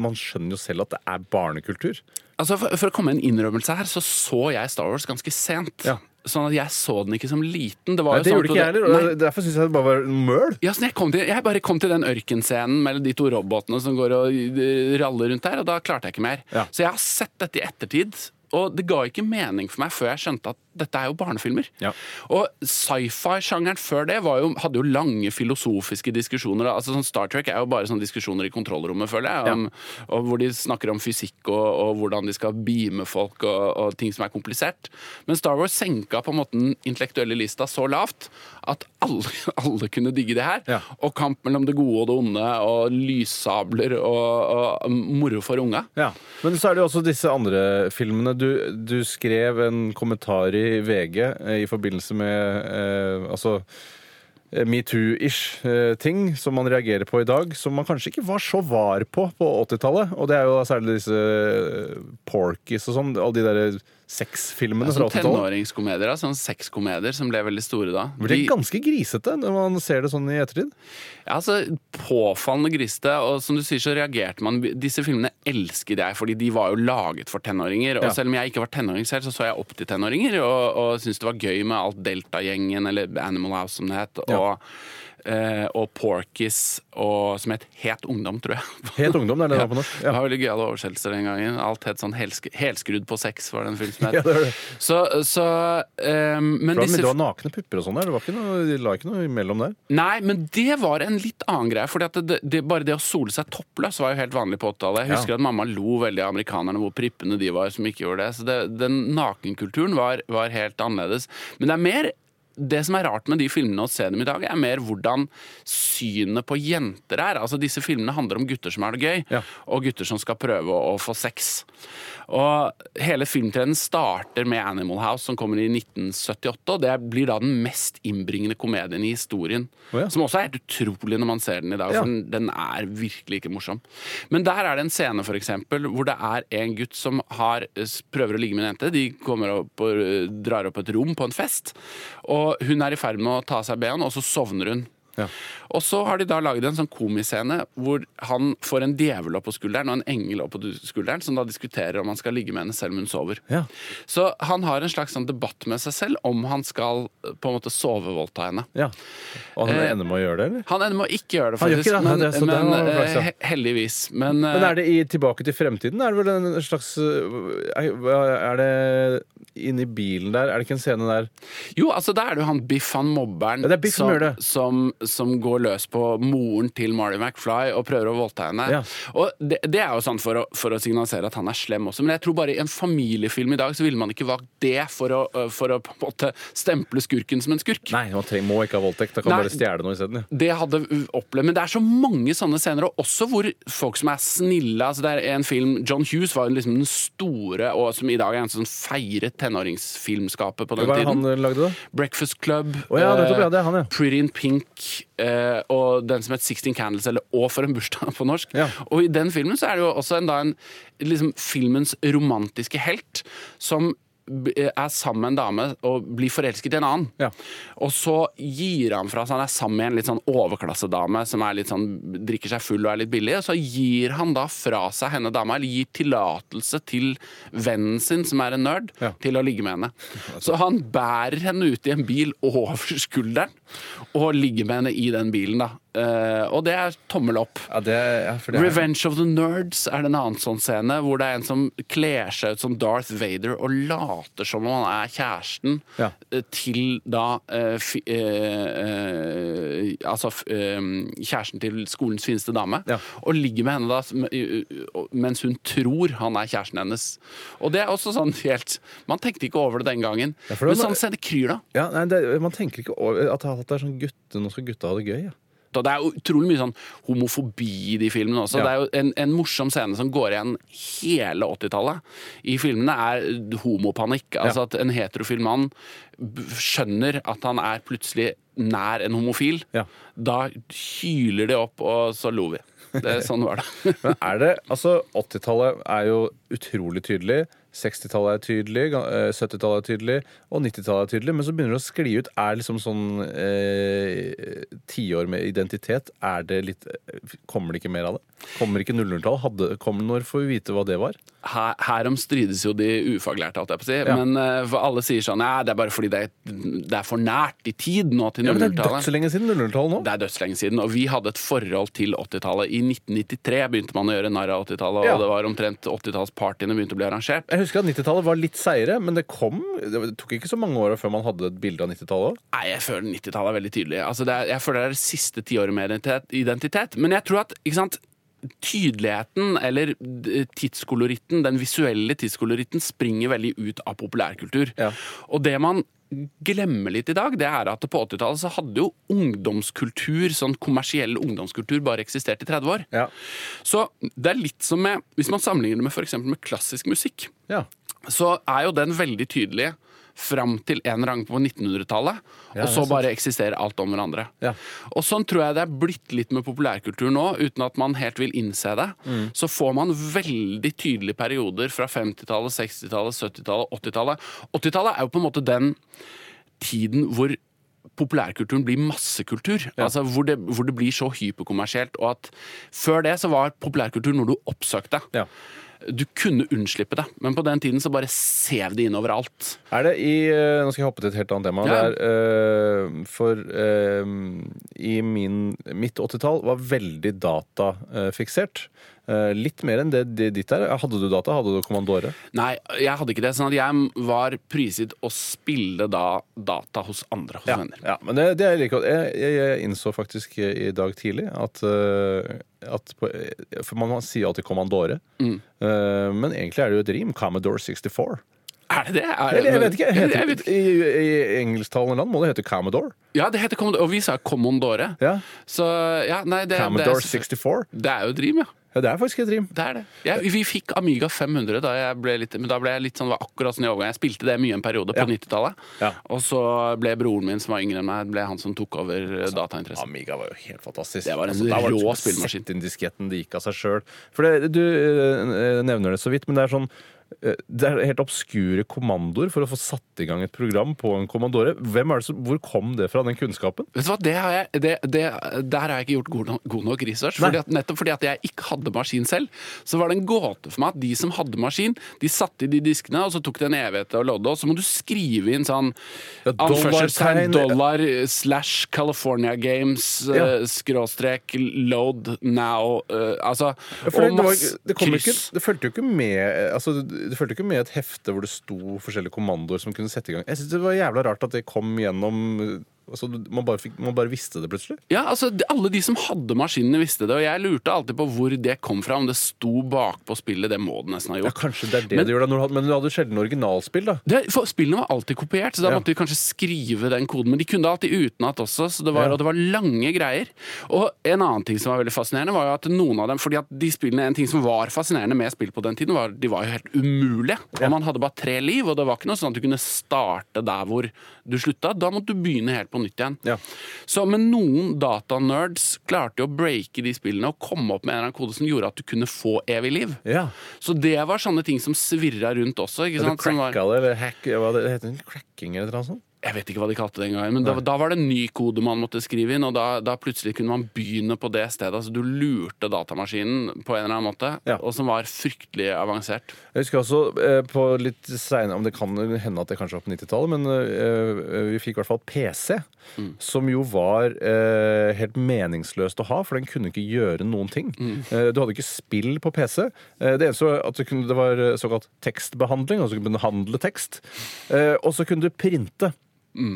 man skjønner jo selv at det er barnekultur. Altså for, for å komme med en innrømmelse her, så så jeg Star Wars ganske sent. Ja. Sånn at jeg så den ikke som liten. Det var Nei, jo det sånn gjorde ikke jeg heller, derfor syns jeg det bare var møl. Ja, sånn jeg, kom til, jeg bare kom til den ørkenscenen mellom de to robotene som går og eh, raller rundt der, og da klarte jeg ikke mer. Ja. Så jeg har sett dette i ettertid, og det ga ikke mening for meg før jeg skjønte at dette er jo barnefilmer. Ja. Og sci-fi-sjangeren før det var jo, hadde jo lange filosofiske diskusjoner. Altså sånn Star Trek er jo bare sånne diskusjoner i kontrollrommet, føler jeg. Om, og hvor de snakker om fysikk og, og hvordan de skal beame folk og, og ting som er komplisert. Men Star Wars senka på en måte den intellektuelle lista så lavt at alle, alle kunne digge det her. Ja. Og kamp mellom det gode og det onde, og lyssabler og, og moro for unga. Ja. Men så er det jo også disse andre filmene. Du, du skrev en kommentar i VG eh, i forbindelse med eh, altså eh, metoo-ish eh, ting som man reagerer på i dag, som man kanskje ikke var så var på på 80-tallet. Og det er jo særlig disse Porkies og sånn, alle de der sexfilmene fra Sånn 80-tallet. tenåringskomedier, da, sånn sexkomedier som ble veldig store da. Blir det ganske grisete når man ser det sånn i ettertid. Ja, altså, Påfallende grisete. Og som du sier, så reagerte man Disse filmene elsket jeg, fordi de var jo laget for tenåringer. Og Ja. selv om jeg ikke var tenåring selv, så så jeg opp til tenåringer og, og syntes det var gøy med alt Delta-gjengen, eller Animal House som det het. Ja. Eh, og Porkis, og, som het Het ungdom, tror jeg. Het ungdom, det er det var på norsk. Det var veldig gøyale oversettelser den gangen. Alt het sånn helsk Helskrudd på sex, var det en film som het. Ja, det det. Så, så eh, Men For disse det var nakne pupper og sånn der. Det var ikke noe, de la ikke noe imellom der. Nei, men det var en litt annen greie. Fordi at det, det, bare det å sole seg toppløs var jo helt vanlig på 80-tallet. Jeg husker Ja. at mamma lo veldig av amerikanerne, hvor prippende de var som ikke gjorde det. Så den nakenkulturen var, var helt annerledes. Men det er mer det som er rart med de filmene å se dem i dag, er mer hvordan synet på jenter er. Altså Disse filmene handler om gutter som har det gøy, Ja. og gutter som skal prøve å, å få sex. Og hele filmtrenden starter med Animal House, som kommer i 1978. Og det blir da den mest innbringende komedien i historien. Oh, ja. Som også er helt utrolig når man ser den i dag, Ja. for den, den er virkelig ikke morsom. Men der er det en scene for eksempel, hvor det er en gutt som har, prøver å ligge med en jente. De kommer opp og drar opp et rom på en fest, og hun er i ferd med å ta av seg ben, og så sovner hun. Ja. Og så har de da laget en sånn komiscene hvor han får en djevel opp på skulderen og en engel opp på skulderen, som da diskuterer om han skal ligge med henne selv om hun sover. Ja. Så han har en slags sånn debatt med seg selv om han skal eh, på en måte sovevoldta henne. ja. Og han Eh, ender med å gjøre det, eller? Han ender med å ikke gjøre det, faktisk. det, men det- men eh, flaks, he- heldigvis. Men, eh, Men er det i Tilbake til fremtiden? Er det vel en slags Er det inni bilen der? Er det ikke en scene der? Jo, altså da er det jo han Biff, han mobberen, Ja, Biff som som, som, går løs på moren til Marty McFly og prøver å voldta henne. Ja. Og det, det er jo sånn for å, for å signalisere at han er slem også, men jeg tror bare i en familiefilm i dag så ville man ikke valgt det for å, øh, for å på en måte stemple skurken som en skurk. Nei, man trenger, må ikke ha voldtekt. Da kan man bare stjele noe isteden. Ja. Det hadde opplevd, Men det er så mange sånne scener, og også hvor folk som er snille altså Det er en film John Hughes var liksom den store, og som i dag er en sånn feiret tenåringsfilmskapet på den Hva tiden. han lagde, da? Breakfast Club, Oh, ja, det eh, ja, det er han, ja. Pretty in Pink eh, og den som het Sixteen Candles, eller Å for en bursdag på norsk. Ja. Og i den filmen så er det jo også en, da en liksom filmens romantiske helt som er sammen med en dame og blir forelsket i en annen. Ja. Og så gir han fra seg Han er sammen med en litt sånn overklassedame som er sånn, drikker seg full og er litt billig. Og så gir han da fra seg henne dama, eller gir tillatelse til vennen sin, som er en nerd, Ja. til å ligge med henne. Så han bærer henne ut i en bil over skulderen og ligger med henne i den bilen, da. Eh, og det er tommel opp. Ja, det, ja, det er, Revenge of the Nerds er det en annen sånn scene, hvor det er en som kler seg ut som Darth Vader og later som om han er kjæresten Ja. eh, til da uh, fi, uh, Altså kjæresten til skolens fineste dame. Og ligger med henne da mens hun tror han er kjæresten hennes. Og det er også sånn helt Man tenkte ikke over det den gangen. Det Men sånn sånn scene kryr da. ja, nei, det, Man tenker ikke over at at det er sånn gutte, nå skal gutta ha det gøy. Ja. Og det er utrolig mye sånn homofobi i de filmene også. Ja. Det er jo en, en morsom scene som går igjen hele 80-tallet. I filmene er homopanikk. Altså at en heterofil mann skjønner at han er plutselig nær en homofil. Ja. Da hyler de opp, og så lo vi. Det, sånn var det. Men er det, altså 80-tallet er jo utrolig tydelig. 60-tallet er tydelig, eh, 70-tallet er tydelig, og 90-tallet er tydelig. Men så begynner det å skli ut. Er liksom sånn eh, tiår med identitet Er det litt eh, Kommer det ikke mer av det? Kommer ikke 00-tall? Hadde- Kommer Når får vi vite hva det var? Her, herom strides jo de ufaglærte, alt jeg på å si. Ja. Men uh, alle sier sånn Nei, det er bare fordi det er, det er for nært i tid nå til Ja, men Det er 00-tallet. dødslenge siden 00-tallet nå. Det er dødslenge siden, og vi hadde et forhold til 80-tallet. I 1993 begynte man å gjøre narr av 80-tallet, Ja. og det var omtrent 80-tallspartyene begynte å bli arrangert. Jeg husker at 90-tallet var litt seire, men det kom Det tok ikke så mange år før man hadde et bilde av 90-tallet òg. Nei, jeg føler 90-tallet er veldig tydelig. Altså, det er, jeg føler det er det siste tiåret med identitet, identitet. Men jeg tror at sant, tydeligheten, eller tidskoloritten, den visuelle tidskoloritten, springer veldig ut av populærkultur. Ja. Og det man glemmer litt i dag, det er at på 80-tallet så hadde jo ungdomskultur, sånn kommersiell ungdomskultur, bare eksistert i 30 år. Ja. Så det er litt som med, hvis man sammenligner det med eksempel med klassisk musikk, Ja. så er jo den veldig tydelig fram til en eller annen på 1900-tallet, Ja, og så bare eksisterer alt om hverandre. Ja. Og sånn tror jeg det er blitt litt med populærkultur nå, uten at man helt vil innse det. Mm. Så får man veldig tydelige perioder fra 50-tallet, 60-tallet, 70-tallet, 80-tallet. 80-tallet er jo på en måte den tiden hvor populærkulturen blir massekultur. Altså hvor det, hvor det blir så hyperkommersielt. Og at før det så var populærkultur noe du oppsøkte. Ja. Du kunne unnslippe det, men på den tiden så bare sev det inn overalt. Er det i eh, Nå skal jeg hoppe til et helt annet tema. Ja. Er, uh, for uh, i min, mitt 80-tall var veldig datafiksert. Uh, litt mer enn det, det ditt er. Hadde du data? Hadde du Kommandore? Nei, jeg hadde ikke det. sånn at jeg var prisgitt å spille da data hos andre, hos venner. Ja, men det, det er like godt. Jeg, jeg, jeg innså faktisk i dag tidlig at, eh, at på, For man sier alltid Kommandore, Mm. Eh, men egentlig er det jo et rim. Commodore 64. Er det det? Er, det? jeg vet ikke. Heter, vet ikke. I, i engelsktalende land må det hete Commodore. Ja, det heter Commodore, og vi sa Commodore. Ja. Så ja, nei, det, det, Commodore er, 64. det er jo et rim, ja. Ja, det er faktisk et rim. Det er det. Jeg, vi fikk Amiga 500 da jeg ble litt, men da ble jeg litt sånn, det var akkurat sånn i overgang. Jeg spilte det mye en periode på Ja. 90-tallet. Ja. Og så ble broren min, som var yngre enn meg, ble han som tok over eh, datainteressen. Amiga var jo helt fantastisk. Det var en da rå det spillmaskin. Sett inn disketten, det gikk av seg sjøl. For det, du eh, nevner det så vidt, men det er sånn det er helt obskure kommandoer for å få satt i gang et program på en kommandore. Hvem er det som, hvor kom det fra, den kunnskapen? Vet du hva, det har jeg, det, det, Der har jeg ikke gjort god, no- god nok research. Fordi at, nettopp fordi at jeg ikke hadde maskin selv, så var det en gåte for meg at de som hadde maskin, de satte i de diskene, og så tok det en evighet å lodde, og så må du skrive inn sånn Ja, anførselstegn, dollar, slash California Games, Ja. eh, skråstrek, load now uh, Altså, ja, det, og masse kryss. det fulgte jo ikke med altså, Det fulgte ikke med et hefte hvor det sto forskjellige kommandoer som kunne sette i gang. Jeg synes Det var jævla rart at det kom gjennom altså, man, bare fikk, man bare visste det plutselig. Ja, altså Alle de som hadde maskinene, visste det. Og jeg lurte alltid på hvor det kom fra. Om det sto bakpå spillet. Det må det nesten ha Ja, gjort. Kanskje det er det Men- du gjør hadde- Men du hadde sjelden originalspill, da. Det, for Spillene var alltid kopiert, så da Ja. måtte de kanskje skrive den koden. Men de kunne det alltid utenat også, så det var, Ja. og det var lange greier. Og en annen ting som var veldig fascinerende, var jo at noen av dem fordi at de spillene, En ting som var fascinerende med spill på den tiden, var de var jo helt umulige. Og man hadde bare tre liv, og det var ikke noe sånn at du kunne starte der hvor du slutta. Da måtte du begynne helt på nytt igjen. Ja. Så, men noen datanerds klarte jo å breake de spillene og komme opp med en eller annen kode som gjorde at du kunne få evig liv. Ja. Så det var sånne ting som svirra rundt også. ikke sant? Var- cracka det, eller hack hva det heter det? Cracking eller noe sånt? Jeg vet ikke hva de kalte det engang, men da, da var det en ny kode man måtte skrive inn, og da, da plutselig kunne man begynne på det stedet. Altså du lurte datamaskinen på en eller annen måte, Ja. og som var fryktelig avansert. Jeg husker også eh, på litt senere, om det kan hende at det kanskje var på 90-tallet, men eh, vi fikk i hvert fall PC, som jo var eh, helt meningsløst å ha, for den kunne ikke gjøre noen ting. Eh, du hadde ikke spill på PC. Eh, det eneste var at kunne, det var eh, såkalt tekstbehandling, altså du kunne behandle tekst. Eh, og så kunne du printe.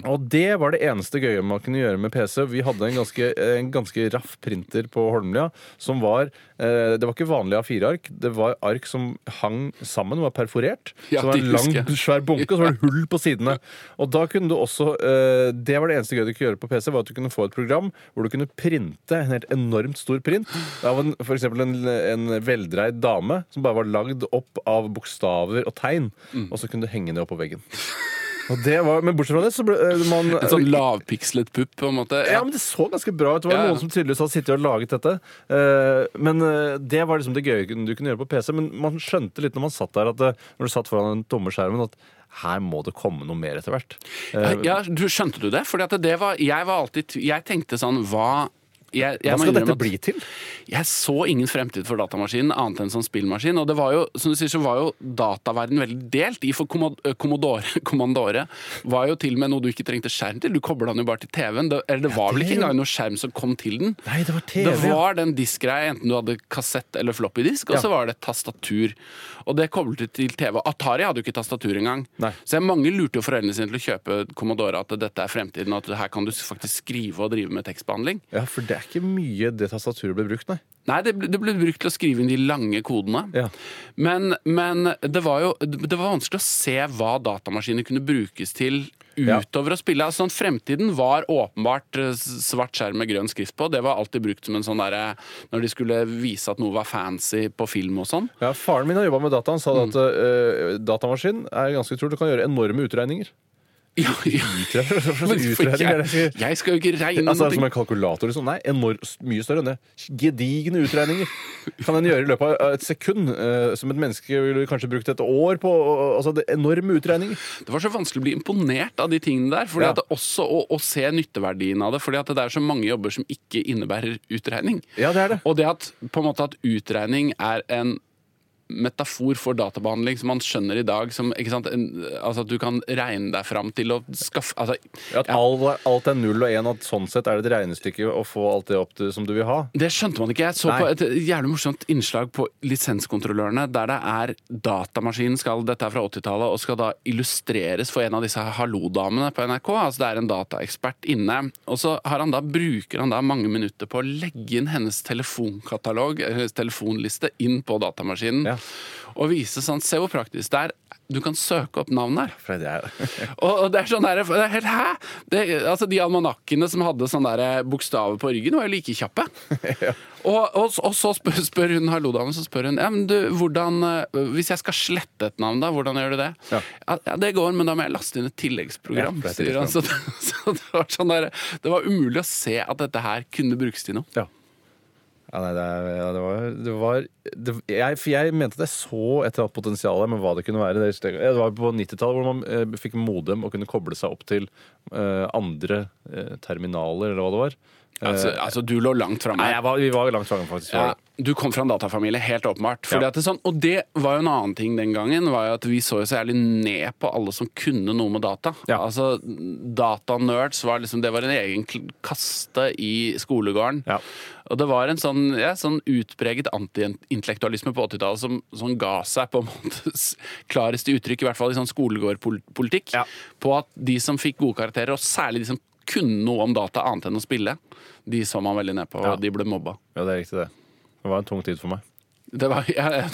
Og det var det eneste gøye man kunne gjøre med PC. Vi hadde en ganske, en ganske raff printer på Holmlia som var eh, Det var ikke vanlig A4-ark, det var ark som hang sammen, var perforert. Ja, så det var en lang, husker svær bunke, og så var det hull på sidene. Og da kunne du også eh, Det var det eneste gøye du kunne gjøre på PC, var at du kunne få et program hvor du kunne printe en helt enormt stor print av en, for eksempel en, en veldreid dame som bare var lagd opp av bokstaver og tegn, Mm. og så kunne du henge det opp på veggen. Og det var, men bortsett fra det, så ble eh, man En sånn lavpikslet pupp, på en måte. ja, men Det så ganske bra ut. Det var Ja, ja. noen som tydeligvis hadde sittet og laget dette. Eh, men eh, det var liksom det gøye du kunne gjøre på PC. Men man skjønte litt når man satt der, at når du satt foran den tomme skjermen, at her må det komme noe mer etter hvert. Ja, du, skjønte du det? Fordi at det var, jeg var alltid Jeg tenkte sånn Hva jeg, jeg hva skal dette bli til? Jeg så ingen fremtid for datamaskinen annet enn som spillmaskin. Og det var jo, som du sier, så var jo dataverden veldig delt i, for eh, Commodore, Commandore var jo til og med noe du ikke trengte skjerm til. Du kobla den jo bare til TV-en. Det, eller det var vel det ikke er engang noe skjerm som kom til den. Nei, det var TV. Det ja. var den diskgreia, enten du hadde kassett eller floppy disk, og Ja. så var det tastatur. Og det koblet til TV. Atari hadde jo ikke tastatur engang. Nei. Så mange lurte jo foreldrene sine til å kjøpe Commodore, at dette er fremtiden, at her kan du faktisk skrive og drive med tekstbehandling. ja, for det er ikke mye det tastaturet ble brukt, nei. Nei, det ble, det ble brukt til å skrive inn de lange kodene. Ja. Men, men det var jo det var vanskelig å se hva datamaskiner kunne brukes til Ja. utover å spille. Altså, fremtiden var åpenbart eh, svart skjerm med grønn skrift på. Det var alltid brukt som en sånn derre Når de skulle vise at noe var fancy på film og sånn. Ja, Faren min har jobba med data. Han sa Mm. at uh, datamaskin er ganske utrolig. Du kan gjøre enorme utregninger. Ja, ja. Utregninger jeg, jeg skal jo ikke regne Altså, noe. som en kalkulator. Liksom. Nei, enormt, mye større enn det. Gedigne utregninger kan en gjøre i løpet av et sekund. eh, som et menneske ville kanskje brukt et år på. altså, det Enorme utregninger. Det var så vanskelig å bli imponert av de tingene der. Fordi Ja. at det også å, å se nytteverdien av det. Fordi at det er så mange jobber som ikke innebærer utregning. Ja, det er det. Og det at, på en måte at utregning er en metafor for databehandling som man skjønner i dag. Som, ikke sant? Altså At du kan regne deg fram til å skaffe altså, ja, At all, alt er null og én, at sånn sett er det et regnestykke å få alt det opp til, som du vil ha. Det skjønte man ikke. Jeg så Nei. på et jævlig morsomt innslag på Lisenskontrollørene, der det er datamaskinen skal, dette er fra 80-tallet, og skal da illustreres for en av disse hallo-damene på NRK. Altså Det er en dataekspert inne. Og så har han da, bruker han da mange minutter på å legge inn hennes telefonkatalog, hennes telefonliste, inn på datamaskinen. Ja. Og vise sånn Se hvor praktisk det er. Du kan søke opp navn her. Er, Og, og det er sånn der, det er helt, Hæ?! Det, altså De almanakkene som hadde sånne der bokstaver på ryggen, var jo like kjappe. og, og, og så spør, spør hun hallo-damen, så spør hun ja, men du, hvordan, eh, Hvis jeg skal slette et navn, da, hvordan gjør du det? Ja. Ja, Det går, men da må jeg laste inn et tilleggsprogram. Ja, det er sier han. Så, så det, var sånn der, det var umulig å se at dette her kunne brukes til noe. ja. Ja, nei, det, ja, det var, det var det, jeg, jeg mente at jeg så et eller annet potensial med hva det kunne være. Det, det var på 90-tallet hvor man eh, fikk modem og kunne koble seg opp til eh, andre eh, terminaler, eller hva det var. Altså, altså Du lå langt framme. Vi var langt framme, faktisk. Ja, du kom fra en datafamilie, helt åpenbart. Fordi Ja. at det sånn, og det var jo en annen ting den gangen. var jo at Vi så jo så jævlig ned på alle som kunne noe med data. Ja. Altså, Datanerds var liksom, det var en egen kaste i skolegården. Ja. Og det var en sånn, ja, sånn utpreget antiintellektualisme på 80-tallet som, som ga seg på en måte klareste uttrykk, i hvert fall i sånn skolegårdpolitikk, Ja. på at de som fikk gode karakterer, og særlig de som kunne noe om data annet enn å spille, de så man veldig ned på, Ja. og de ble mobba. ja, det er riktig, det. Det var en tung tid for meg. Det var ja,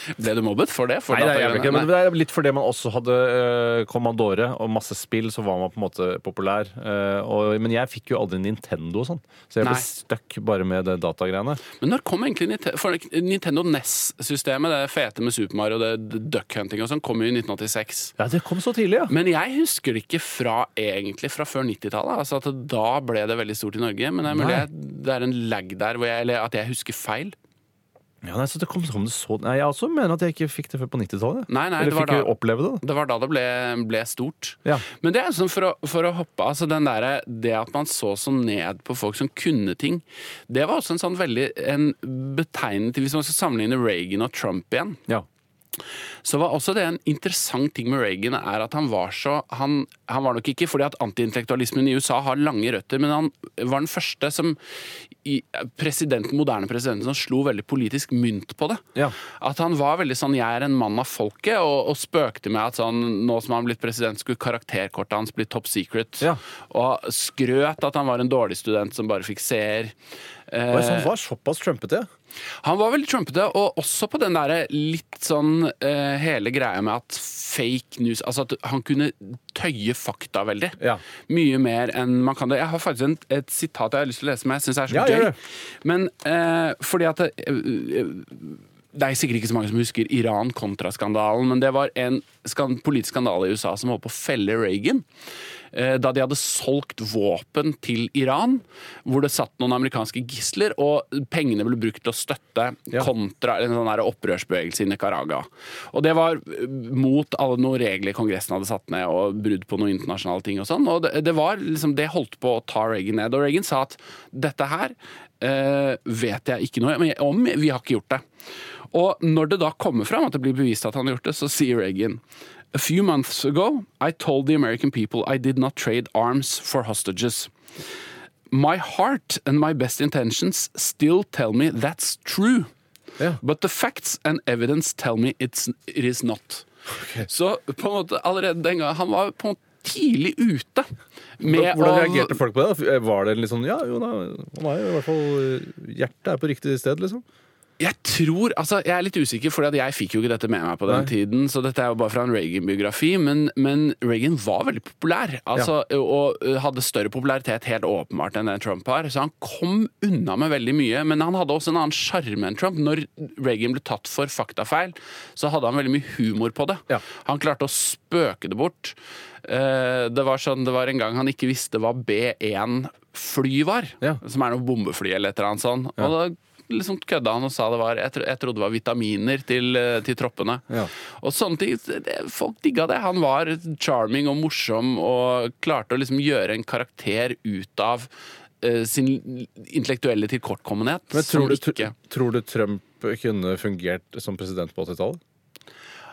Ble du mobbet for det? For Nei, det er, jævlig ikke, men det er litt fordi man også hadde uh, Commandore og masse spill, så var man på en måte populær. Uh, og, men jeg fikk jo aldri Nintendo og sånn, så jeg ble stuck bare med det datagreiene. Men når kom egentlig Ninte- for Nintendo NES-systemet, det fete med Super Mario, det det duck hunting og sånn, kom jo i 1986. Ja, det kom så tidlig, ja. Men jeg husker det ikke fra egentlig fra før 90-tallet. Altså at da ble det veldig stort i Norge. Men det er mulig det er en lag der, hvor jeg, eller at jeg husker feil. Ja, nei, så det kom, kom det så Nei, Jeg også mener at jeg ikke fikk det før på 90-tallet. Nei, nei, Eller det var fikk da- oppleve det. Det var da det ble, ble stort. Ja. Men det er sånn for å, for å hoppe altså den der, Det at man så så ned på folk som kunne ting, det var også en sånn veldig en betegnende Hvis man skal sammenligne Reagan og Trump igjen, Ja. så var også det en interessant ting med Reagan, er at han var så Han, han var nok ikke fordi at antiintellektualismen i USA har lange røtter, men han var den første som presidenten, moderne presidenten som slo veldig politisk mynt på det. Ja. At han var veldig sånn 'jeg er en mann av folket', og, og spøkte med at sånn, nå som han blitt president, skulle karakterkortet hans bli top secret. Ja. Og skrøt at han var en dårlig student som bare fikk seer. Eh, han var såpass trumpete. Han var veldig trumpete, og også på den derre litt sånn eh, hele greia med at fake news Altså at han kunne tøye fakta veldig. Ja. Mye mer enn man kan det. Jeg har faktisk en, et sitat jeg har lyst til å lese, som jeg syns er så Ja, gøy. Men eh, fordi at det, eh, det er sikkert ikke så mange som husker Iran-kontraskandalen, men det var en skand, politisk skandale i USA som holdt på å felle Reagan. Eh, Da de hadde solgt våpen til Iran, hvor det satt noen amerikanske gisler, og pengene ble brukt til å støtte Ja. kontra en sånn opprørsbevegelse i Nicaragua. Og det var eh, mot alle noen regler Kongressen hadde satt ned, og brudd på noen internasjonale ting og sånn. Og det, det var liksom, det holdt på å ta Reagan ned. Og Reagan sa at dette her eh, vet jeg ikke noe om, vi har ikke gjort det. Og når det da kommer fram at det blir bevist at han har gjort det, så sier Reagan A few months ago, I told the American people I did not trade arms for hostages. My heart and my best intentions still tell me that's true. Yeah. But the facts and evidence tell me it's, it is not. Så på en måte allerede den gangen Han var på en måte tidlig ute med Hvordan reagerte folk på det? Var det litt sånn Ja, jo da, er i hvert fall Hjertet er på riktig sted, liksom. Jeg tror, altså jeg er litt usikker, for jeg fikk jo ikke dette med meg på den Nei. tiden. Så dette er jo bare fra en Reagan-biografi. Men, men Reagan var veldig populær. Altså, Og hadde større popularitet helt åpenbart enn det Trump har. Så han kom unna med veldig mye. Men han hadde også en annen sjarme enn Trump. Når Reagan ble tatt for faktafeil, så hadde han veldig mye humor på det. Ja. Han klarte å spøke det bort. Eh, Det var sånn, det var en gang han ikke visste hva B1-fly var. Ja. Som er noe bombefly eller et eller annet sånt. Og da liksom kødda han og sa det var Jeg, tro, jeg trodde det var vitaminer til, eh, til troppene. Ja. Og sånne ting. Det, folk digga det. Han var charming og morsom og klarte å liksom gjøre en karakter ut av uh, sin intellektuelle tilkortkommenhet. Men tror du, ikke tror du Trump kunne fungert som president på 80-tallet?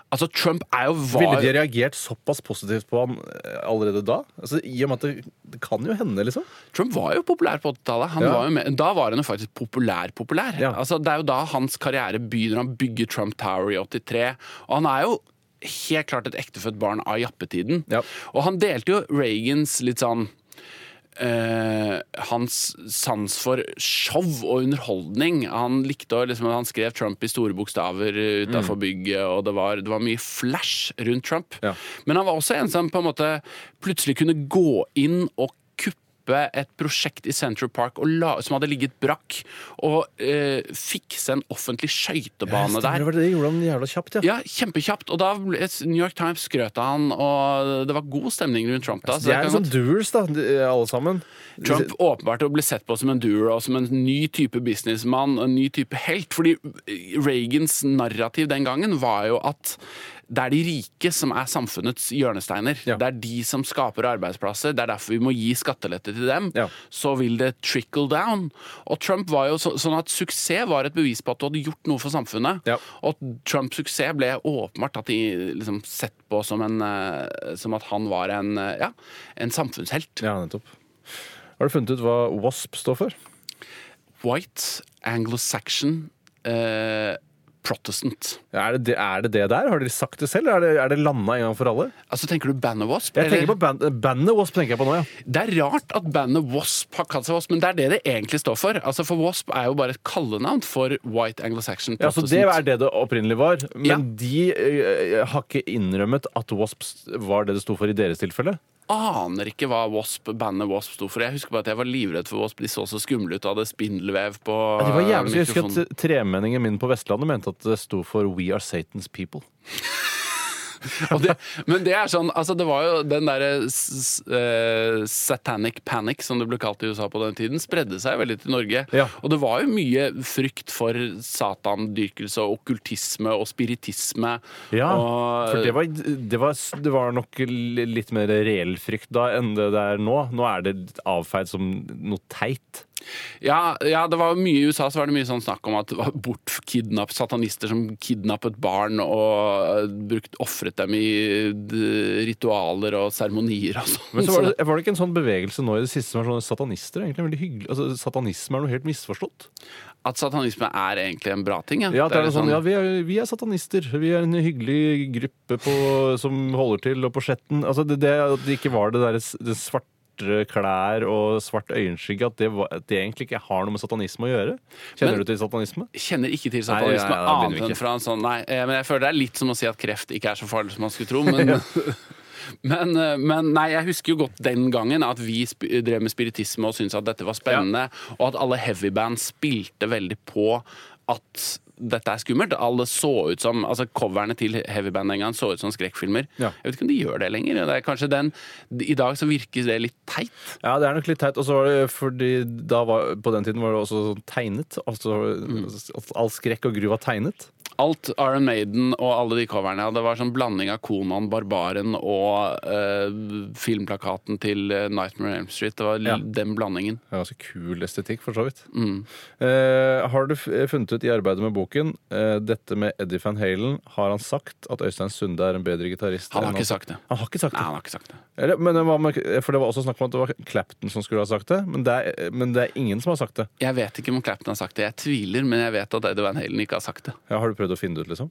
Altså, Trump er jo var... Ville de reagert såpass positivt på han eh, allerede da? Altså, I og med at det, det kan jo hende, liksom. Trump var jo populær på 80-tallet. Ja. var Da var han jo faktisk populær-populær. Ja. Altså, det er jo da hans karriere begynner. Han bygger Trump Tower i 83. Og han er jo helt klart et ektefødt barn av jappetiden. Ja. Og han delte jo Reagans litt sånn eh, hans sans for show og underholdning. Han likte å liksom, Han skrev Trump i store bokstaver utafor bygget, og det var, det var mye flash rundt Trump. Ja. Men han var også en som på en måte plutselig kunne gå inn og kuppe et prosjekt i Central Park og la, som hadde ligget brakk, og eh, fikse en offentlig skøytebane der. Det, det gjorde han jævla kjapt, ja. Ja, kjempekjapt. Og da New York Times skrøt av han, og det var god stemning rundt Trump da. så det er kan sånn doers, da, alle sammen. Trump åpenbart ble sett på som en doer og som en ny type businessmann, en ny type helt. Fordi Reagans narrativ den gangen var jo at det er de rike som er samfunnets hjørnesteiner. Ja. Det er de som skaper arbeidsplasser. Det er derfor vi må gi skattelette til dem. Ja. Så vil det trickle down. Og Trump var jo så, sånn at suksess var et bevis på at du hadde gjort noe for samfunnet. Ja. Og Trumps suksess ble åpenbart at de liksom sett på som, en, eh, som at han var en, eh, ja, en samfunnshelt. Ja, nettopp. Har du funnet ut hva WASP står for? White, Anglo-Saxon, eh, Protestant. Ja, Er det, det, er det det der? Har dere sagt det selv? Er det, er det landa en gang for alle? Altså, Tenker du Banner Wasp? Jeg tenker på band, bandet WASP tenker jeg på nå, ja. Det er rart at bandet Wasp har kalt seg Wasp, men det er det det egentlig står for. Altså, For Wasp er jo bare et kallenavn for White Anglo-Saxon Ja, så Det er det det opprinnelig var. Men Ja. de eh, har ikke innrømmet at WASP var det det sto for i deres tilfelle? Aner ikke hva Wasp, bandet Wasp sto for. Jeg husker bare at jeg var livredd for Wasp. De så så skumle ut og hadde spindelvev på Ja, de var jævlig, jeg husker at Tremenningen min på Vestlandet mente at det sto for We are Satan's people. Det, men det er sånn, altså det var jo den derre eh, satanic panic, som det ble kalt i USA på den tiden, spredde seg veldig til Norge. Ja. Og det var jo mye frykt for satandyrkelse og okkultisme og spiritisme. Ja, og, for det var, det, var, det var nok litt mer reell frykt da enn det det er nå. Nå er det avfeid som noe teit. Ja, ja, det var mye i USA så var det mye sånn snakk om at det var bortkidnapp, satanister som kidnappet barn og brukt, ofret dem i ritualer og seremonier og sånn. Men så var det, var det ikke en sånn bevegelse nå i det siste som var sånn satanister? egentlig veldig hyggelig. Altså, Satanisme er noe helt misforstått. At satanisme er egentlig en bra ting. Ja, Ja, det er litt sånn, ja vi, er, vi er satanister. Vi er en hyggelig gruppe på, som holder til og på Skjetten. Altså, det, det, det ikke var det der det svarte klær og svart øyenskygge, at det, var, at det egentlig ikke har noe med satanisme å gjøre. Kjenner Men- du til satanisme? kjenner ikke til satanisme nei, nei, da annet enn fra en sånn Nei, eh, men jeg føler det er litt som å si at kreft ikke er så farlig som man skulle tro, men Men, eh, men nei, jeg husker jo godt den gangen at vi drev med spiritisme og syntes at dette var spennende, og at alle heavyband spilte veldig på at dette er skummelt. Alle så ut som, altså Coverne til heavyband en gang så ut som skrekkfilmer. Ja. Jeg vet ikke om de gjør det lenger. Det er kanskje den, I dag så virker det litt teit. Ja, det er nok litt teit. Og så var det fordi da var, på den tiden var det også sånn tegnet. Altså, mm. All skrekk og gru var tegnet. Alt Iron Maiden og alle de coverne Det var sånn blanding av Konan Barbaren og eh, filmplakaten til eh, Nightmare on Elm Street. Det var Ja. den blandingen. Det er Ganske kul estetikk, for så vidt. Mm. Eh, har du funnet ut i arbeidet med boken eh, dette med Eddie Van Halen? Har han sagt at Øystein Sunde er en bedre gitarist? Han har ikke sagt det. Han har ikke sagt det. Nei, han har ikke sagt det. Eller, men, det var, for det var også snakk om at det var Clapton som skulle ha sagt det. Men det er, men det er ingen som har sagt det. Jeg vet ikke om Clapton har sagt det. Jeg tviler, men jeg vet at Eddie Van Halen ikke har sagt det. Ja, har du prøvd å finne det ut, liksom?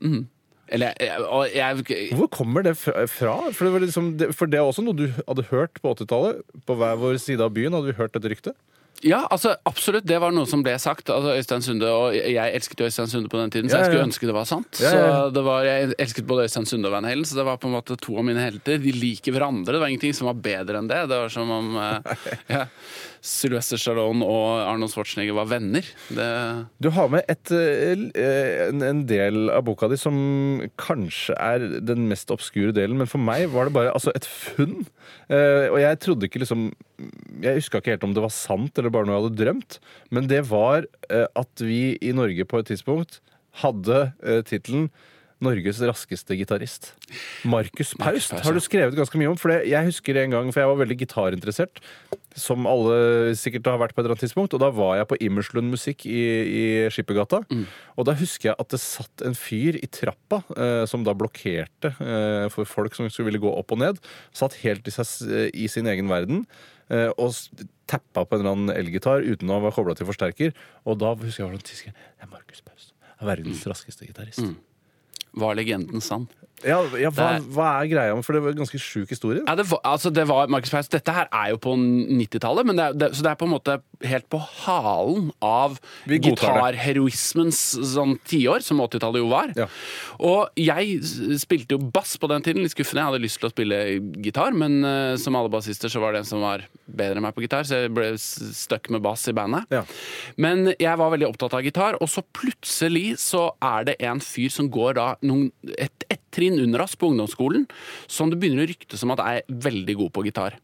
Eller jeg, jeg, Hvor kommer det fra? For, det var liksom, for det er også noe du hadde hørt på 80-tallet. På hver vår side av byen hadde vi hørt dette ryktet. Ja, altså absolutt. Det var noe som ble sagt. Altså, Øystein Sunde, og Jeg elsket jo Øystein Sunde på den tiden, så jeg skulle ønske det var sant. Så det var, Jeg elsket både Øystein Sunde og Van Halen, så det var på en måte to av mine helter. De liker hverandre. Det var ingenting som var bedre enn det. Det var som om eh, ja, Sylvester Stallone og Arnold Schwarzenegger var venner. Det, Du har med et, eh, en, en del av boka di som kanskje er den mest obskure delen, men for meg var det bare altså, et funn. Eh, og jeg trodde ikke liksom Jeg huska ikke helt om det var sant eller bare noe jeg hadde drømt, men det var eh, at vi i Norge på et tidspunkt hadde uh, tittelen Norges raskeste gitarist. Markus Paust har du skrevet ganske mye om. For jeg husker en gang, for jeg var veldig gitarinteressert, som alle sikkert har vært på et eller annet tidspunkt. Og da var jeg på Immerslund Musikk i, i Skippergata. Mm. Og da husker jeg at det satt en fyr i trappa eh, som da blokkerte eh, for folk som skulle ville gå opp og ned. Satt helt i, seg, i sin egen verden. eh, og tappa på en eller annen elgitar uten å være kobla til forsterker. Og da husker jeg hvordan tysker Det er Markus Paust. Verdens Mm. raskeste gitarist. Var legenden sann? Ja, ja hva, hva er greia med For det var en ganske sjuk historie. Ja, det var, altså det var Marcus Paus. Dette her er jo på 90-tallet, men det er, det, så det er på en måte helt på halen av gitarheroismens sånn tiår, som 80-tallet jo var. Ja. Og jeg spilte jo bass på den tiden, litt skuffende. Jeg hadde lyst til å spille gitar, men uh, som alle bassister så var det en som var bedre enn meg på gitar, så jeg ble stuck med bass i bandet. Ja. Men jeg var veldig opptatt av gitar, og så plutselig så er det en fyr som går da noen, et, et trinn under oss på ungdomsskolen, som det begynner å rykte som at er veldig god på gitar.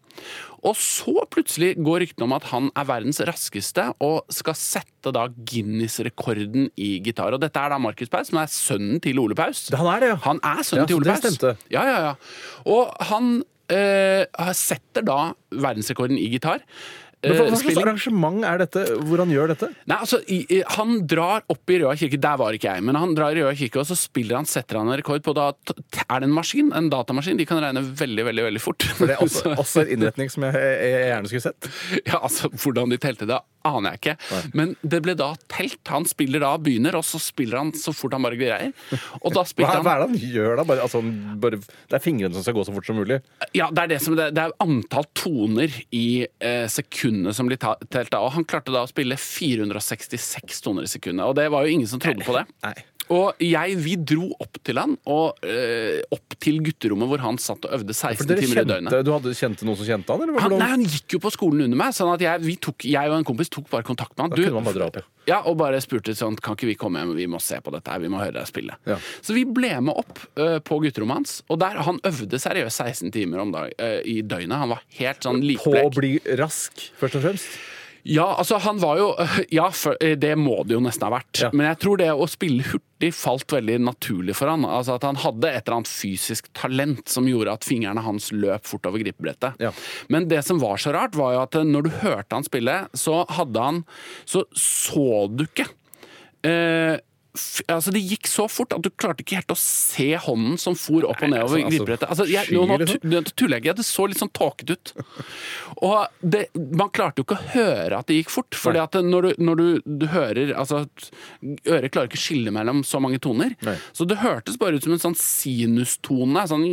Og så plutselig går ryktene om at han er verdens raskeste og skal sette da Guinness-rekorden i gitar. Og dette er da Markus Paus, som er sønnen til Ole Paus. Han er det, ja. Han er sønnen Ja, til Ole Paus. stemte. Ja, ja, ja. Og han øh, setter da verdensrekorden i gitar. Men hva, hva Eh, slags spilling. arrangement er dette hvor han gjør dette? Nei, altså, i, i, Han drar opp i Røa kirke, der var ikke jeg, men han drar i Røa kirke og så spiller han, setter han en rekord på da Er det en maskin? En datamaskin? De kan regne veldig, veldig veldig fort. For det er også, også en innretning som jeg, jeg, jeg gjerne skulle sett. Ja, altså, Hvordan de telte det, aner jeg ikke. Men det ble da telt. Han spiller da, begynner, og så spiller han så fort han bare greier. Og da spilte han hva er det han gjør da? Bare, altså, bare, det er fingrene som skal gå så fort som mulig. Ja, det er det som det, er antall toner i eh, sekundene som blir telt da. Og han klarte da å spille 466 toner i sekundet. Og det var jo ingen som trodde på det. Nei. Og jeg, vi dro opp til han, og øh, opp til gutterommet hvor han satt og øvde 16 For dere timer i døgnet. du hadde kjente noen som kjente han? Eller Han, nei, han gikk jo på skolen under meg, sånn at jeg, vi tok, jeg og en kompis tok bare kontakt med han. Da kunne man bare dra opp, ja. Ja, og bare spurte sånn, kan ikke vi komme hjem, vi må se på dette her, vi må høre deg spille. Ja. Så vi ble med opp eh, på gutterommet hans, og der han øvde seriøst 16 timer om dag, eh, i døgnet. Han var helt sånn På å bli rask, først og fremst? Ja, altså han var jo Ja, for, eh, det må det jo nesten ha vært. Ja. Men jeg tror det å spille hurtig falt veldig naturlig for han. Altså at han hadde et eller annet fysisk talent som gjorde at fingrene hans løp fort over gripebrettet. Ja. Men det som var så rart, var jo at eh, når du hørte han spille, så hadde han Så så du ikke eh, altså Det gikk så fort at du klarte ikke helt å se hånden som for opp og ned over altså, gripebrettet. Altså, jeg, nå, nå, tu- nå tuller jeg ikke, det så litt sånn tåkete ut. Og det, man klarte jo ikke å høre at det gikk fort. At når, du, når du, du hører altså, Øret klarer ikke å skille mellom så mange toner. Nei. Så det hørtes bare ut som en sånn sinustone. Sånn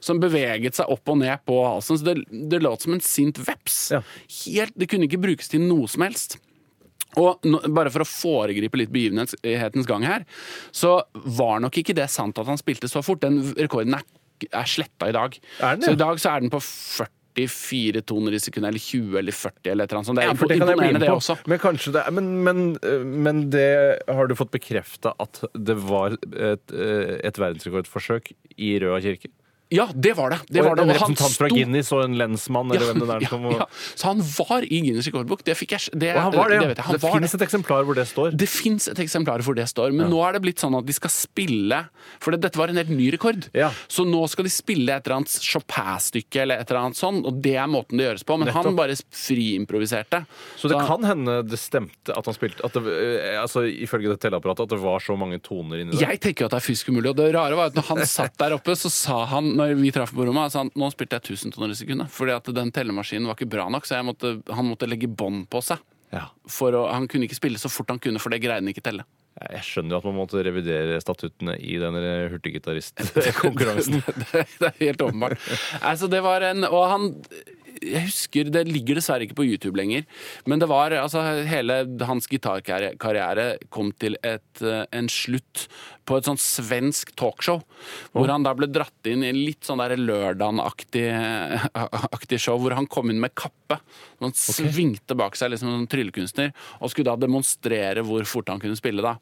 Som beveget seg opp og ned på halsen. Så det, det låt som en sint veps. Ja. Helt, det kunne ikke brukes til noe som helst. Og bare for å foregripe litt begivenhetens gang her, så var nok ikke det sant at han spilte så fort. Den rekorden er, er sletta i dag. Er? Så i dag så er den på 44 toner i sekundet, eller 20 eller 40 eller et eller annet sånt. Det er Ja, for det kan jeg bli med på. Men det er, men, men, øh, men det har du fått bekrefta at det var et, øh, et verdensrekordforsøk i Røa kirke? Ja, det var det. det, var det. en representant fra Guinness og en lensmann eller hvem det er ja, som ja. Så han var i Guinness rekordbok. Det fikk jeg det, Og han var det, ja. det, Det finnes et eksemplar hvor det står. Det fins et eksemplar hvor det står, men nå er det blitt sånn at de skal spille For det, dette var en helt ny rekord. Ja. Så nå skal de spille et eller annet Chopin-stykke eller et eller annet sånn, og det er måten det gjøres på. Men Nettopp. han bare friimproviserte. Så det kan hende det stemte at han spilte at det, øh, altså, Ifølge det telleapparatet at det var så mange toner inni der. Jeg tenker jo at det er fysisk umulig. Og det rare var at når han satt der oppe, så sa han når vi traff på rommet, sa han nå spilte jeg 1000 toner i sekundet. Fordi at den tellemaskinen var ikke bra nok, så måtte, han måtte legge bånd på seg. Ja. For å, han kunne ikke spille så fort han kunne, for det greide han ikke telle. Jeg skjønner jo at man måtte revidere statuttene i den hurtiggitaristkonkurransen. det, det er helt åpenbart. Altså, det var en Og han jeg husker, Det ligger dessverre ikke på YouTube lenger, men det var altså hele hans gitarkarriere kom til et, eh, en slutt på et sånn svensk talkshow. Hvor han da ble dratt inn i en litt sånn der lørdag-aktig aktig show, hvor han kom inn med kappe. Han svingte bak seg liksom som tryllekunstner og skulle da demonstrere hvor fort han kunne spille. da.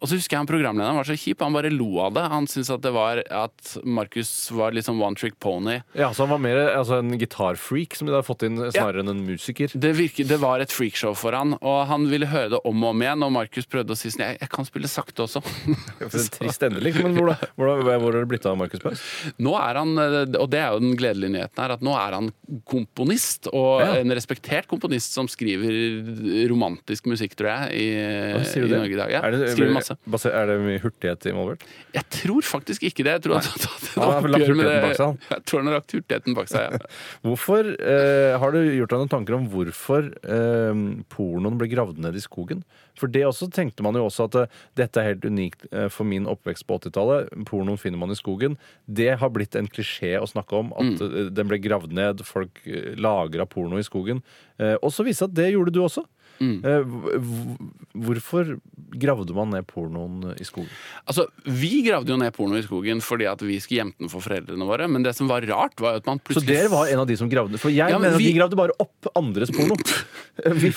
Og så husker jeg han programlederen var så kjip, han bare lo av det. Han syntes at det var at Markus var litt sånn one trick pony. Ja, så han var mer altså, en gitarfreak som de hadde fått inn, snarere enn en musiker. Det, virke, det var et freakshow for han, og han ville høre det om og om igjen. Og Markus prøvde å si sånn jeg, jeg kan spille sakte også. For en trist endelig. Men hvor, da, hvor, da, hvor er det blitt av Markus Paus? Nå er han, og det er jo den gledelige nyheten her, at nå er han komponist. Og Ja. en respektert komponist som skriver romantisk musikk, tror jeg, i, i? Norge i dag. Ja, det, skriver masse. Baser- er det mye hurtighet involvert? Jeg tror faktisk ikke det. Jeg tror han har tatt et lagt oppgjør med hurtigheten det. bak seg. Jeg tror han har lagt hurtigheten bak seg. Ja. Hvorfor eh, Har du gjort deg noen tanker om hvorfor eh, pornoen ble gravd ned i skogen? For det også tenkte man jo også at eh, dette er helt unikt eh, for min oppvekst på 80-tallet. Pornoen finner man i skogen. Det har blitt en klisjé å snakke om. At mm. den ble gravd ned. Folk lagra porno i skogen. Eh, og så viste det at det gjorde du også. Eh, hv- hv- hvorfor gravde man ned pornoen i skogen? Altså, Vi gravde jo ned porno i skogen fordi at vi skulle gjemme den for foreldrene våre. Men det som var rart, var at man plutselig Så dere var en av de som gravde For jeg Ja, men mener at vi- de gravde bare opp andres porno. Vi,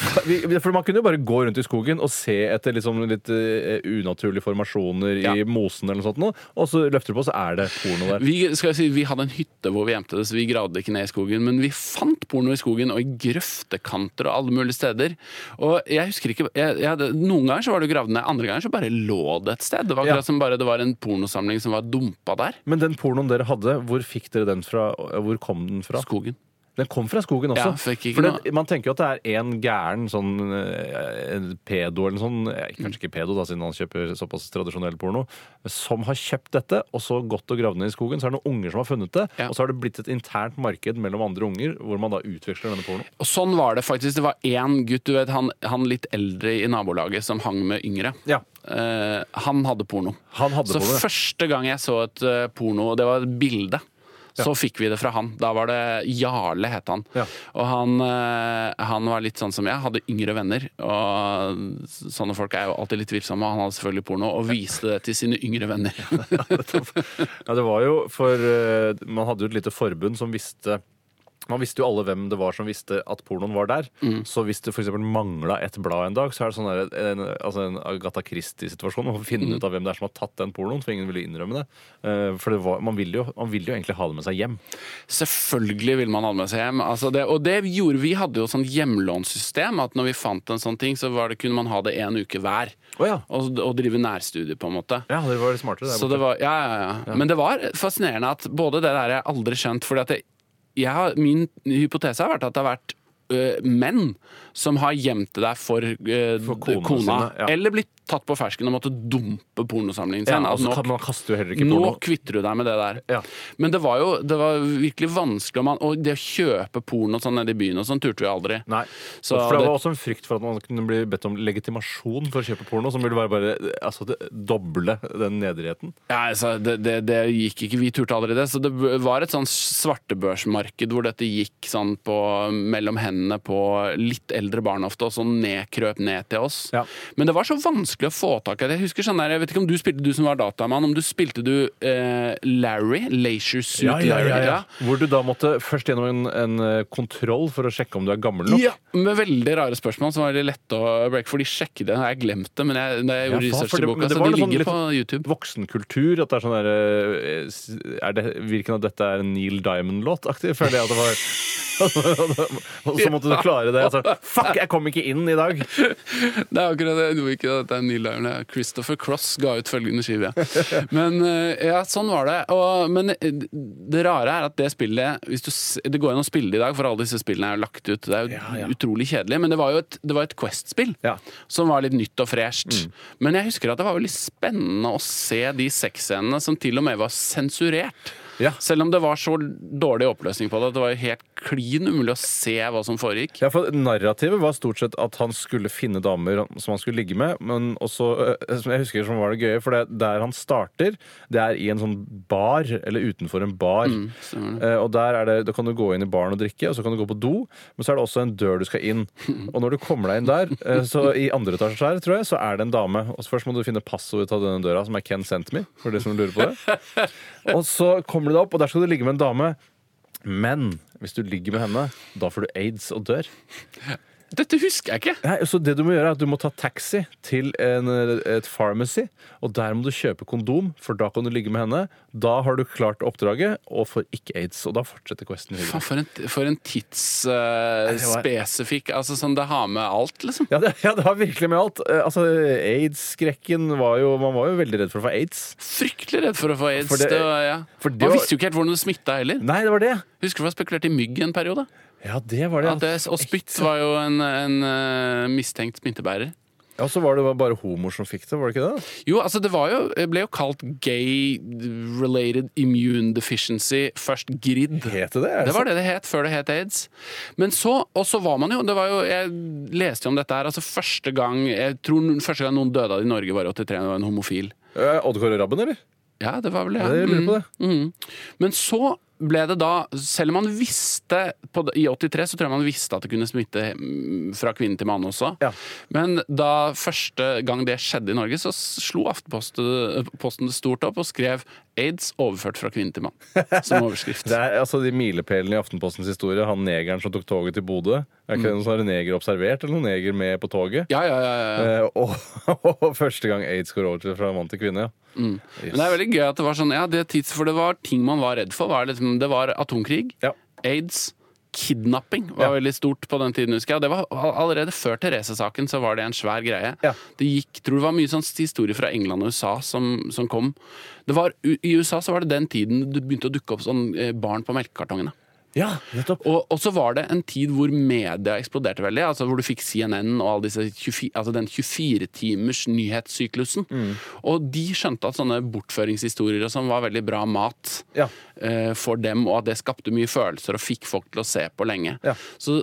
vi, for man kunne jo bare gå rundt i skogen og se etter liksom litt uh, unaturlige formasjoner i Ja. mosen, eller noe sånt, og så løfter du på, så er det porno der. vi, skal jeg si, vi hadde en hytte hvor vi gjemte det, så vi gravde ikke ned i skogen. Men vi fant porno i skogen og i grøftekanter og alle mulige steder. Og jeg husker ikke jeg, jeg Noen ganger så var det gravd ned, andre ganger så bare lå det et sted. Det var Ja. som bare det var en pornosamling som var dumpa der. Men den pornoen dere hadde, hvor fikk dere den fra? Hvor kom den fra? Skogen. Den kom fra skogen også. Ja, fikk ikke For noe- det, man tenker jo at det er en gæren sånn eh, en pedo eller sånn, eh, kanskje ikke pedo da, siden han kjøper såpass tradisjonell porno, som har kjøpt dette og så gått og gravd ned i skogen. Så er det noen unger som har funnet det, Ja. og så har det blitt et internt marked mellom andre unger hvor man da utveksler denne porno. Og sånn var det faktisk. Det var én gutt, du vet, han, han litt eldre i nabolaget som hang med yngre. Ja. Eh, han hadde porno. Han hadde så porno, ja. første gang jeg så et eh, porno, det var et bilde. Så fikk vi det fra han. Da var det Jarle, het han. Ja. Og han, eh, han var litt sånn som jeg, hadde yngre venner. Og sånne folk er jo alltid litt tvilsomme. Han hadde selvfølgelig porno, og viste det til sine yngre venner. Ja, det var jo for eh, Man hadde jo et lite forbund som visste man visste jo alle hvem det var som visste at pornoen var der. Så hvis det f.eks. mangla et blad en dag, så er det sånn der, en, altså en Agatha Christie-situasjon. Man må finne ut av hvem det er som har tatt den pornoen, for ingen ville innrømme det. Uh, For det var, man, ville jo, man vil jo egentlig ha det med seg hjem. Selvfølgelig vil man ha det med seg hjem. Altså det, og det gjorde vi. hadde jo sånn hjemlånssystem. At når vi fant en sånn ting, så var det, kunne man ha det en uke hver. Oh, ja. Og, og drive nærstudier, på en måte. Ja, det var litt smartere. Det var, ja, ja, ja. Men det var fascinerende at både det der jeg aldri skjønt fordi at det, jeg har, Min hypotese har vært at det har vært ø, menn som har gjemt det der for, uh, For kona, kona. ja. Eller blitt tatt på fersken og måtte dumpe pornosamlingen sin. Ja, altså, nå, kan, man kaster jo heller ikke nå porno. kvitter du deg med det der. Ja. Men det var jo det var virkelig vanskelig. Man, og det å kjøpe porno sånn nede i byen og sånn turte vi aldri. Nei. Så for det var også en frykt for at man kunne bli bedt om legitimasjon for å kjøpe porno, som ville være bare altså, det, doble den nedrigheten. Ja, altså, det, det, det gikk ikke, Vi turte aldri det. Så det var et sånn svartebørsmarked hvor dette gikk sånn på, mellom hendene på litt eldre barn ofte, og så nedkrøp ned til oss. Ja. Men det var så vanskelig å få tak i det. Jeg husker sånn der, jeg vet ikke om du spilte, du som var datamann, om du spilte du eh, Larry? Leisure Suit ja, ja, Larry? Hvor du da måtte først gjennom en, en eh, kontroll for å sjekke om du er gammel nok. Ja, med veldig rare spørsmål som var veldig lette å breake. For de sjekket det, jeg glemte det, men jeg, da jeg gjorde ja, research i boka, det så de ligger sånn på YouTube. Voksenkultur. At det er sånn derre er det, Virker at dette er en Neil Diamond-låt-aktig? Føler jeg at det var Og så måtte du klare det. Altså, Fuck, jeg kom ikke inn i dag! Det er akkurat det. Jeg tror ikke at det er Neil Diamond. er Christopher Cross ga ut følgende skive. Men eh, ja, sånn var det. Og, men eh, det rare er at det spillet hvis du, Det går an å spille det i dag, for alle disse spillene er jo lagt ut. Det er jo Ja, ja. utrolig kjedelig. Men det var jo et, et Quest-spill Ja. som var litt nytt og fresht. Mm. Men jeg husker at det var veldig spennende å se de sexscenene som til og med var sensurert. Ja. Selv om det var så dårlig oppløsning på det at det var helt klin umulig å se hva som foregikk. Ja, for Narrativet var stort sett at han skulle finne damer som han skulle ligge med. Men også, eh, som jeg husker som var det gøye, for det, der han starter, det er i en sånn bar, eller utenfor en bar. stemmer Eh, og der er det, Da kan du gå inn i baren og drikke, og så kan du gå på do. Men så er det også en dør du skal inn. Og når du kommer deg inn der, eh, så i andre etasje her, tror jeg, så er det en dame. Og så først må du finne passordet til denne døra, som er Ken sent me, for de som lurer på det. Og så kommer du deg opp, og der skal du ligge med en dame. Men hvis du ligger med henne, da får du aids og dør. Dette husker jeg ikke. Nei, så det du må gjøre er at du må ta taxi til en, et pharmacy, og der må du kjøpe kondom, for da kan du ligge med henne. Da har du klart oppdraget, og får ikke aids. Og da fortsetter questen videre. Faen, for en, for en det var- tidsspesifikk Altså sånn det har med alt, liksom. Ja det, ja, det har virkelig med alt. Eh, Altså, Aids-skrekken var jo Man var jo veldig redd for å få aids. Fryktelig redd for å få aids. For det- det, var, ja. for Man var- visste jo ikke helt hvordan det smitta heller. Nei, det var det. Husker du hva spekulerte spekulert i mygg en periode? Ja, det var det. Ja, det, og spytt var jo en, en uh, mistenkt smittebærer. Ja, så var det bare homoer som fikk det, var det ikke det? Jo, altså det var jo, det ble jo kalt gay-related immune deficiency, først GRID. Het det det? Det var det det het før det het aids. Men så, og så var man jo, det var jo Jeg leste jo om dette her. altså Første gang jeg tror første gang noen døde av det i Norge, var i 83. Det var en homofil. Eh, Odd Kåre Rabben, eller? Ja, det var vel det. Ja, jeg lurer på det. Mm, mm. Men så ble det da, selv om man visste på, I 83 så tror jeg man visste at det kunne smitte fra kvinne til mann også. Ja. Men da første gang det skjedde i Norge, så slo Aftenposten Posten det stort opp og skrev 'aids overført fra kvinne til mann' som overskrift. Det er altså de milepælene i Aftenpostens historie. Han negeren som tok toget til Bodø. Er ikke det noen som har en neger observert, eller noen neger med på toget? Ja, ja, ja, ja. Eh, og, og første gang aids går over til fra mann til kvinne. ja. Men det er veldig gøy at det var sånn, ja, det tids, for det var ting man var redd for. Var liksom, det var atomkrig, Ja. aids, kidnapping var Ja. veldig stort på den tiden, husker jeg. Og det var allerede før Therese-saken så var det en svær greie. Ja. Det gikk, tror det var mye sånn historie fra England og USA som, som kom. Det var, I USA så var det den tiden det begynte å dukke opp sånn eh, barn på melkekartongene. Ja, nettopp. Og, og så var det en tid hvor media eksploderte veldig. altså Hvor du fikk CNN og alle disse 24, altså den 24-timers nyhetssyklusen. Mm. Og de skjønte at sånne bortføringshistorier og sånn var veldig bra mat Ja. uh, for dem, og at det skapte mye følelser og fikk folk til å se på lenge. Ja. Så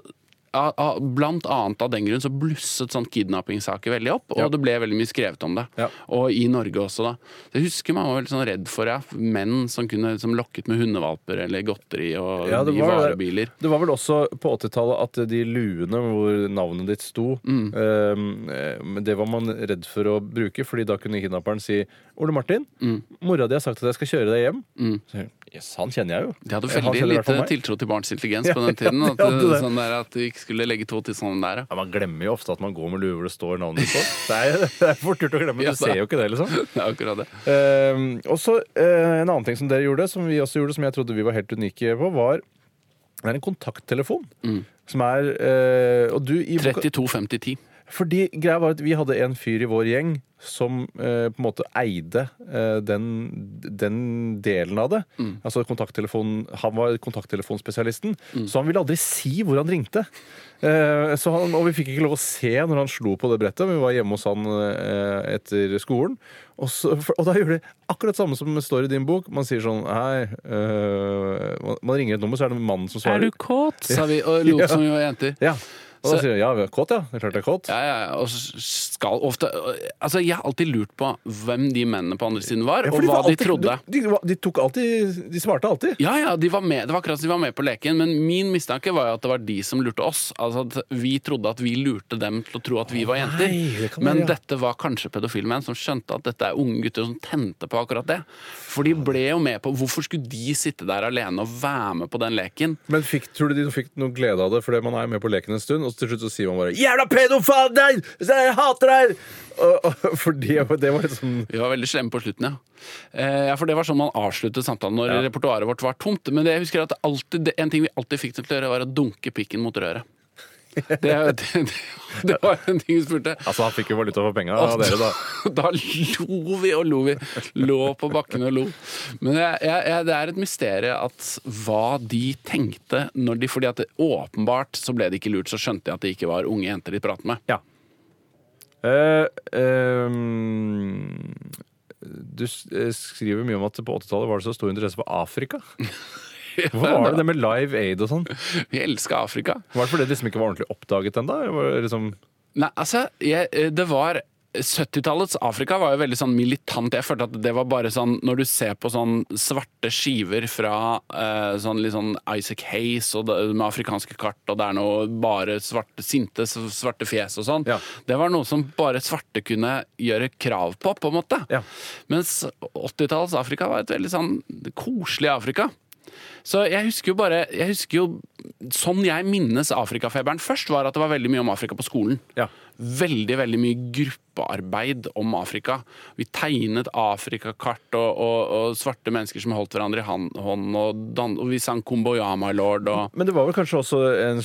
Blant annet av den grunn så blusset sånn kidnappingssaker veldig opp, og Ja. det ble veldig mye skrevet om det. Ja. Og i Norge også, da. Så jeg husker man var veldig sånn redd for ja, menn som kunne som lokket med hundevalper eller godteri og Ja, i var varebiler. Det var vel også på 80-tallet at de luene hvor navnet ditt sto, Mm. eh, det var man redd for å bruke, fordi da kunne kidnapperen si Ole Martin, Mm. mora di har sagt at jeg skal kjøre deg hjem. Så, yes, han kjenner jeg jo. De hadde veldig lite tiltro til barns intelligens på den tiden. At, de det. sånn der, at de ikke skulle legge to til sånn der. ja. Man glemmer jo ofte at man går med lue hvor det står navnet ditt på. Det er, det er fort gjort å glemme. Ja, Jeg ser jo ikke det, liksom. Det er akkurat det. Eh, og så eh, En annen ting som dere gjorde, som vi også gjorde, som jeg trodde vi var helt unike på, var det er en kontakttelefon. Som er eh, Og du i 32-50-10. Fordi greia var at vi hadde en fyr i vår gjeng som eh, på en måte eide eh, den, den delen av det. Altså kontakttelefonen Han var kontakttelefonspesialisten, så han ville aldri si hvor han ringte. Eh, så han, og vi fikk ikke lov å se når han slo på det brettet. Vi var hjemme hos han eh, etter skolen. Og, så, for, og da gjør de akkurat samme som det står i din bok. Man sier sånn Hei øh, man, man ringer et nummer, så er det mannen som svarer. kåt? sa vi og lot Ja. som vi var jenter. Ja. Og da sier de ja, vi er kåt, ja. Det er klart det er kåt. Ja, ja, og skal ofte Altså, jeg har alltid lurt på hvem de mennene på andre siden var, Ja, for og hva var de trodde. De, de, de tok alltid De svarte alltid. Ja, ja, de var med. Det var akkurat som de var med på leken, men min mistanke var jo at det var de som lurte oss. Altså at Vi trodde at vi lurte dem til å tro at vi var jenter. Nei, det kan men være, ja. dette var kanskje pedofile menn som skjønte at dette er unge gutter som tente på akkurat det. For de ble jo med på Hvorfor skulle de sitte der alene og være med på den leken? Men fikk, tror du de fikk noe glede av det? Fordi man er med på leken en stund, og til slutt så sier man bare 'Jævla pedofil! Deg! Jeg hater deg!' Og, og, fordi det var liksom Vi var veldig slemme på slutten, ja. Eh, ja, For det var sånn man avsluttet samtalen når repertoaret vårt var tomt. Men det, jeg husker at alltid, det, en ting vi alltid fikk til å gjøre, var å dunke pikken mot røret. Det, det, det, var en ting vi spurte. Altså, han fikk jo valuta for penga av dere, da. Da lo vi og lo vi. Lå på bakken og lo. Men jeg, jeg, det er et mysterium at hva de tenkte når de Fordi at det, åpenbart så ble det ikke lurt, så skjønte de at det ikke var unge jenter de pratet med. Ja. Uh, ehm, du eh, skriver mye om at på 80-tallet var det så stor interesse for Afrika. Hvorfor var det det med Live Aid og sånn? Vi elska Afrika. Var det fordi det liksom ikke var ordentlig oppdaget ennå? Liksom, Nei, altså, jeg, det var 70-tallets Afrika var jo veldig sånn militant. Jeg følte at det var bare sånn Når du ser på sånn svarte skiver fra eh, sånn litt sånn Isaac Hayes og det, med afrikanske kart, og det er noe bare svarte, sinte svarte fjes og sånn, Ja. det var noe som bare svarte kunne gjøre krav på, på en måte. Ja. Mens 80-tallets Afrika var et veldig sånn koselig Afrika. Så jeg husker jo bare Jeg husker jo sånn jeg minnes Afrikafeberen først, var at det var veldig mye om Afrika på skolen. Ja. Veldig veldig mye gruppearbeid om Afrika. Vi tegnet Afrikakart og, og, og svarte mennesker som holdt hverandre i hånd, og, dan, og vi sang Komboyama my lord'. Og, Men det var vel kanskje også en,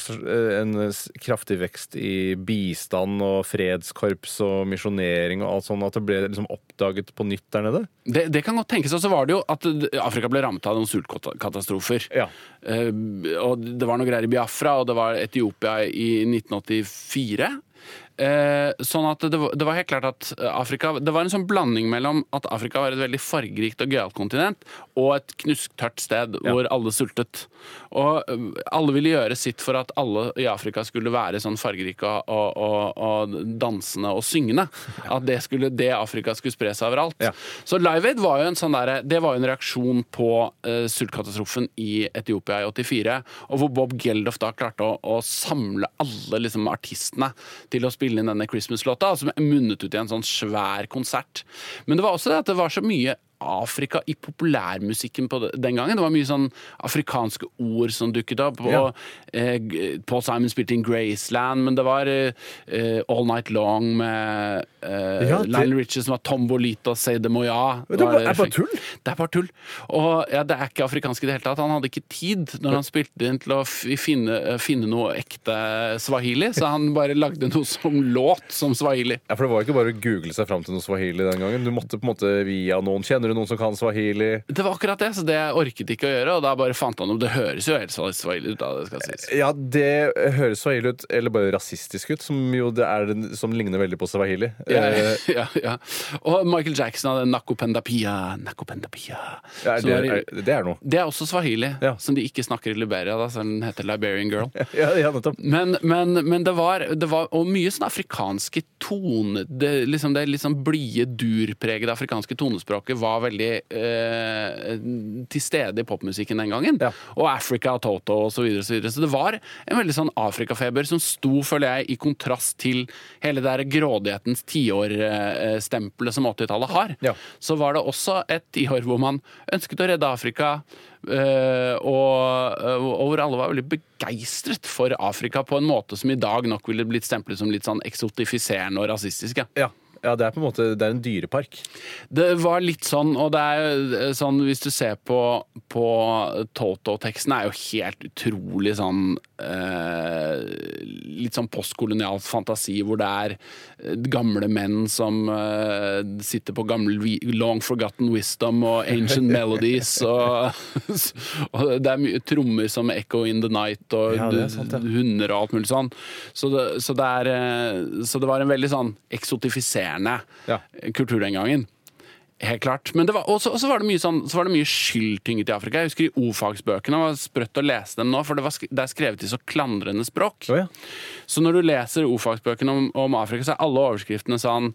en kraftig vekst i bistand og fredskorps og misjonering og alt sånt, at det ble liksom oppdaget på nytt der nede? det, det kan godt tenkes. Og så var det jo at Afrika ble rammet av noen sultkatastrofer. Ja. Eh, og det var noe greier i Biafra, og det var Etiopia i 1984. Eh, sånn at det, var- helt klart at Afrika Det var en sånn blanding mellom at Afrika var et veldig fargerikt og gøyalt kontinent, og et knusktørt sted Ja. hvor alle sultet. Og eh, alle ville gjøre sitt for at alle i Afrika skulle være sånn fargerike og, og, og dansende og syngende. At det, skulle, det Afrika skulle spre seg overalt. Ja. Så Live Aid var jo en sånn der, det var jo en reaksjon på eh, sultkatastrofen i Etiopia i 84, og hvor Bob Geldof da klarte å, å samle alle liksom, artistene til å spille inn denne Christmas-låta, som munnet ut i en sånn svær konsert. Men det var også det at det var så mye Afrika i populærmusikken på den gangen. Det var mye sånn afrikanske ord som dukket opp. Ja. Og eh, Paul Simon spilte inn Graceland, men det var eh, eh, All Night Long med eh, Ja, Lionel Richie som var Tombolito Say de Moya. Det var var- er bare tull? Det er bare tull. Og ja, det er ikke afrikansk i det hele tatt. Han hadde ikke tid når han spilte inn til å finne, finne noe ekte swahili, så han bare lagde noe som låt som swahili. Ja, For det var ikke bare å google seg fram til noe swahili den gangen. Du måtte på en måte via noen. Kjenner du noen som kan swahili? Det var akkurat det, så det orket ikke å gjøre, og da bare fant han om Det høres jo helt swahili ut, da, det skal sies. Ja, det høres swahili ut, eller bare rasistisk ut, som jo det er som ligner veldig på swahili. Ja, Eh, ja, ja. Og Michael Jackson hadde Nakopendapia, Nakopendapia. ja, det, er, det er noe. det er også swahili, Ja. som de ikke snakker i Liberia, da, så den heter Liberian Girl. Ja, ja nettopp. Men, men, men det, var, det var Og mye sånn afrikanske tone Det, liksom, det litt sånn blide, durpregede afrikanske tonespråket var veldig eh, til stede i popmusikken den gangen. Ja. Og Africa, Toto og så videre, og så videre. Så det var en veldig sånn Afrikafeber som sto, føler jeg, i kontrast til hele det der grådighetens tiårstempelet som 80-tallet har. Ja. Så var det også et tiår hvor man ønsket å redde Afrika. Uh, og, og hvor alle var veldig begeistret for Afrika på en måte som i dag nok ville blitt stemplet som litt sånn eksotifiserende og rasistisk. Ja. Ja. Ja, det er på en måte Det er en dyrepark. Det var litt sånn, og det er jo sånn hvis du ser på, på Toto-teksten, er jo helt utrolig sånn eh, Litt sånn postkolonial fantasi hvor det er eh, gamle menn som eh, sitter på gammel long forgotten wisdom og ancient melodies, og, og det er mye trommer som echo in the night, og Ja, sant, ja. hunder og alt mulig sånn. Så det, så det, er, eh, så det var en veldig sånn eksotifiserende Ja. kultur den gangen. Helt klart. Men det var, også, også var det mye, sånn, så var det mye skyldtynget i Afrika. Jeg husker i O-fagsbøkene var sprøtt å lese dem nå, for det, var, det er skrevet i så klandrende språk. Oh, ja. Så når du leser O-fagsbøkene om, om Afrika, så er alle overskriftene sånn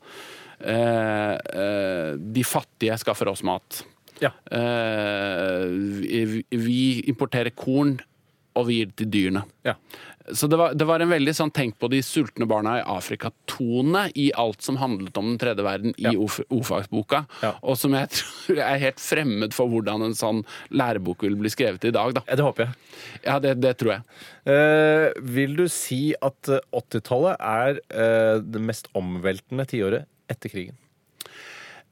eh, eh, De fattige skaffer oss mat. Ja. Eh, vi, vi importerer korn, og vi gir det til dyrene. Ja. Så det var, det var en veldig sånn tenk på de sultne barna i Afrika-tone i alt som handlet om den tredje verden i Ja. ordfagsboka, Ja. og som jeg tror er helt fremmed for hvordan en sånn lærebok vil bli skrevet i dag. Da. Ja, Det håper jeg. Ja, det, det tror jeg. Eh, vil du si at eh, 80-tallet er eh, det mest omveltende tiåret etter krigen?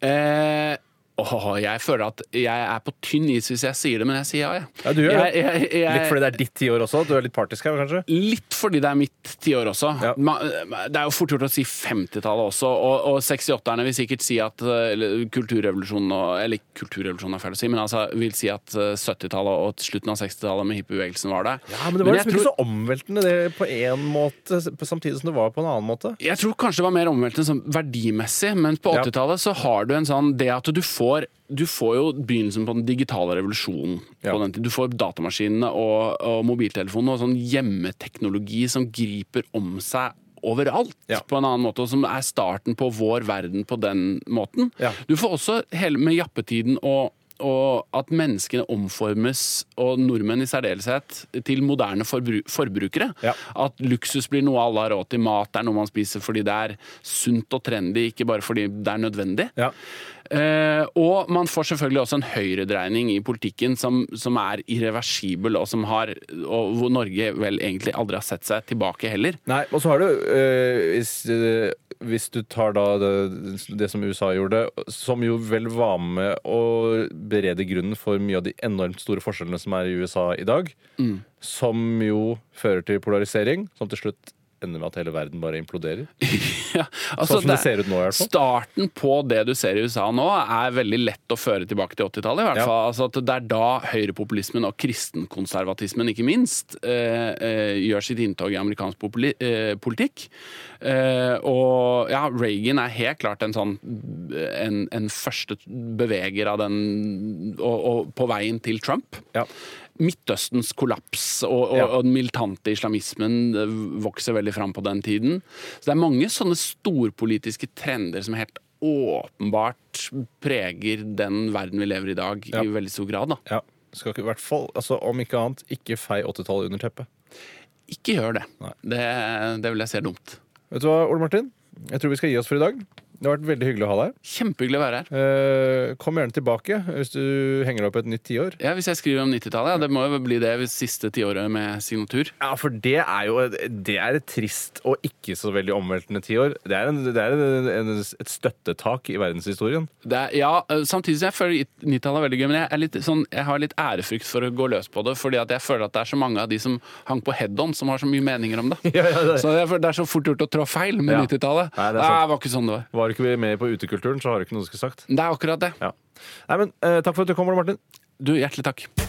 Eh, åh, jeg føler at jeg er på tynn is hvis jeg sier det, men jeg sier ja, jeg. Ja, du gjør det. Jeg- jeg- Litt fordi det er ditt tiår også? Du er litt partisk her, kanskje? Litt fordi det er mitt tiår også. Ja. Det er jo fort gjort å si 50-tallet også, og, og 68-erne vil sikkert si at eh, eller kulturrevolusjonen Eller kulturrevolusjonen er feil å si, men altså vil si at eh, 70-tallet og slutten av 60-tallet med hippiebevegelsen var det. Ja, men det var men liksom ikke så omveltende det på én måte, samtidig som det var på en annen måte. Jeg tror kanskje det var mer omveltende verdimessig, men på 80-tallet så har du en sånn Det at du får du får jo begynnelsen på den digitale revolusjonen. Ja. På den. Du får datamaskinene og, og mobiltelefonene og sånn hjemmeteknologi som griper om seg overalt Ja. på en annen måte, og som er starten på vår verden på den måten. Ja. Du får også hele med jappetiden og og at menneskene omformes, og nordmenn i særdeleshet, til moderne forbru forbrukere. Ja. At luksus blir noe alle har råd til, mat er noe man spiser fordi det er sunt og trendy, ikke bare fordi det er nødvendig. Ja. Eh, og man får selvfølgelig også en høyredreining i politikken som, som er irreversibel, og, som har, og hvor Norge vel egentlig aldri har sett seg tilbake heller. Nei, og så har du eh, hvis, du tar da det, det som USA gjorde, som jo vel var med å berede grunnen for mye av de enormt store forskjellene som er i USA i dag, som jo fører til polarisering, som til slutt ender med at hele verden bare imploderer. Ja, altså, Sånn som det ser ut nå, i hvert fall. Starten på det du ser i USA nå, er veldig lett å føre tilbake til 80-tallet. i hvert Ja. fall. Altså, det er da høyrepopulismen og kristenkonservatismen, ikke minst, eh, eh, gjør sitt inntog i amerikansk populi eh, politikk. Eh, og ja, Reagan er helt klart en sånn en, en første beveger av den og, og på veien til Trump. Ja. Midtøstens kollaps og, og, Ja. og den militante islamismen vokser veldig fram på den tiden. Så det er mange sånne storpolitiske trender som helt åpenbart preger den verden vi lever i i dag, Ja. i veldig stor grad. da. Ja. Skal ikke, i hvert fall, altså, om ikke annet, ikke fei 80-tallet under teppet. Ikke gjør det. Det, det vil jeg se dumt. Vet du hva, Ole Martin? Jeg tror vi skal gi oss for i dag. Det har vært veldig hyggelig å ha deg her. Kjempehyggelig å være her. Eh, kom gjerne tilbake hvis du henger deg opp et nytt tiår. Ja, Hvis jeg skriver om 90-tallet, ja, det må jo bli det siste tiåret med signatur. Ja, for det er jo det er et trist og ikke så veldig omveltende tiår. Det er, en, det er en, en, et støttetak i verdenshistorien. Det er, ja, eh, Samtidig som jeg føler 90-tallet er veldig gøy, men jeg, er litt, sånn, jeg har litt ærefrykt for å gå løs på det. Fordi at jeg føler at det er så mange av de som hang på head-on, som har så mye meninger om det. Ja, ja, det- Så jeg føler det er så fort gjort å trå feil med Ja. 90-tallet. Det er det var ikke sånn det var. Var du ikke med på utekulturen, så har du ikke noe du skulle sagt. Det er akkurat det. Ja. Nei, men eh, Takk for at du kom, Ole Martin. Du, hjertelig takk.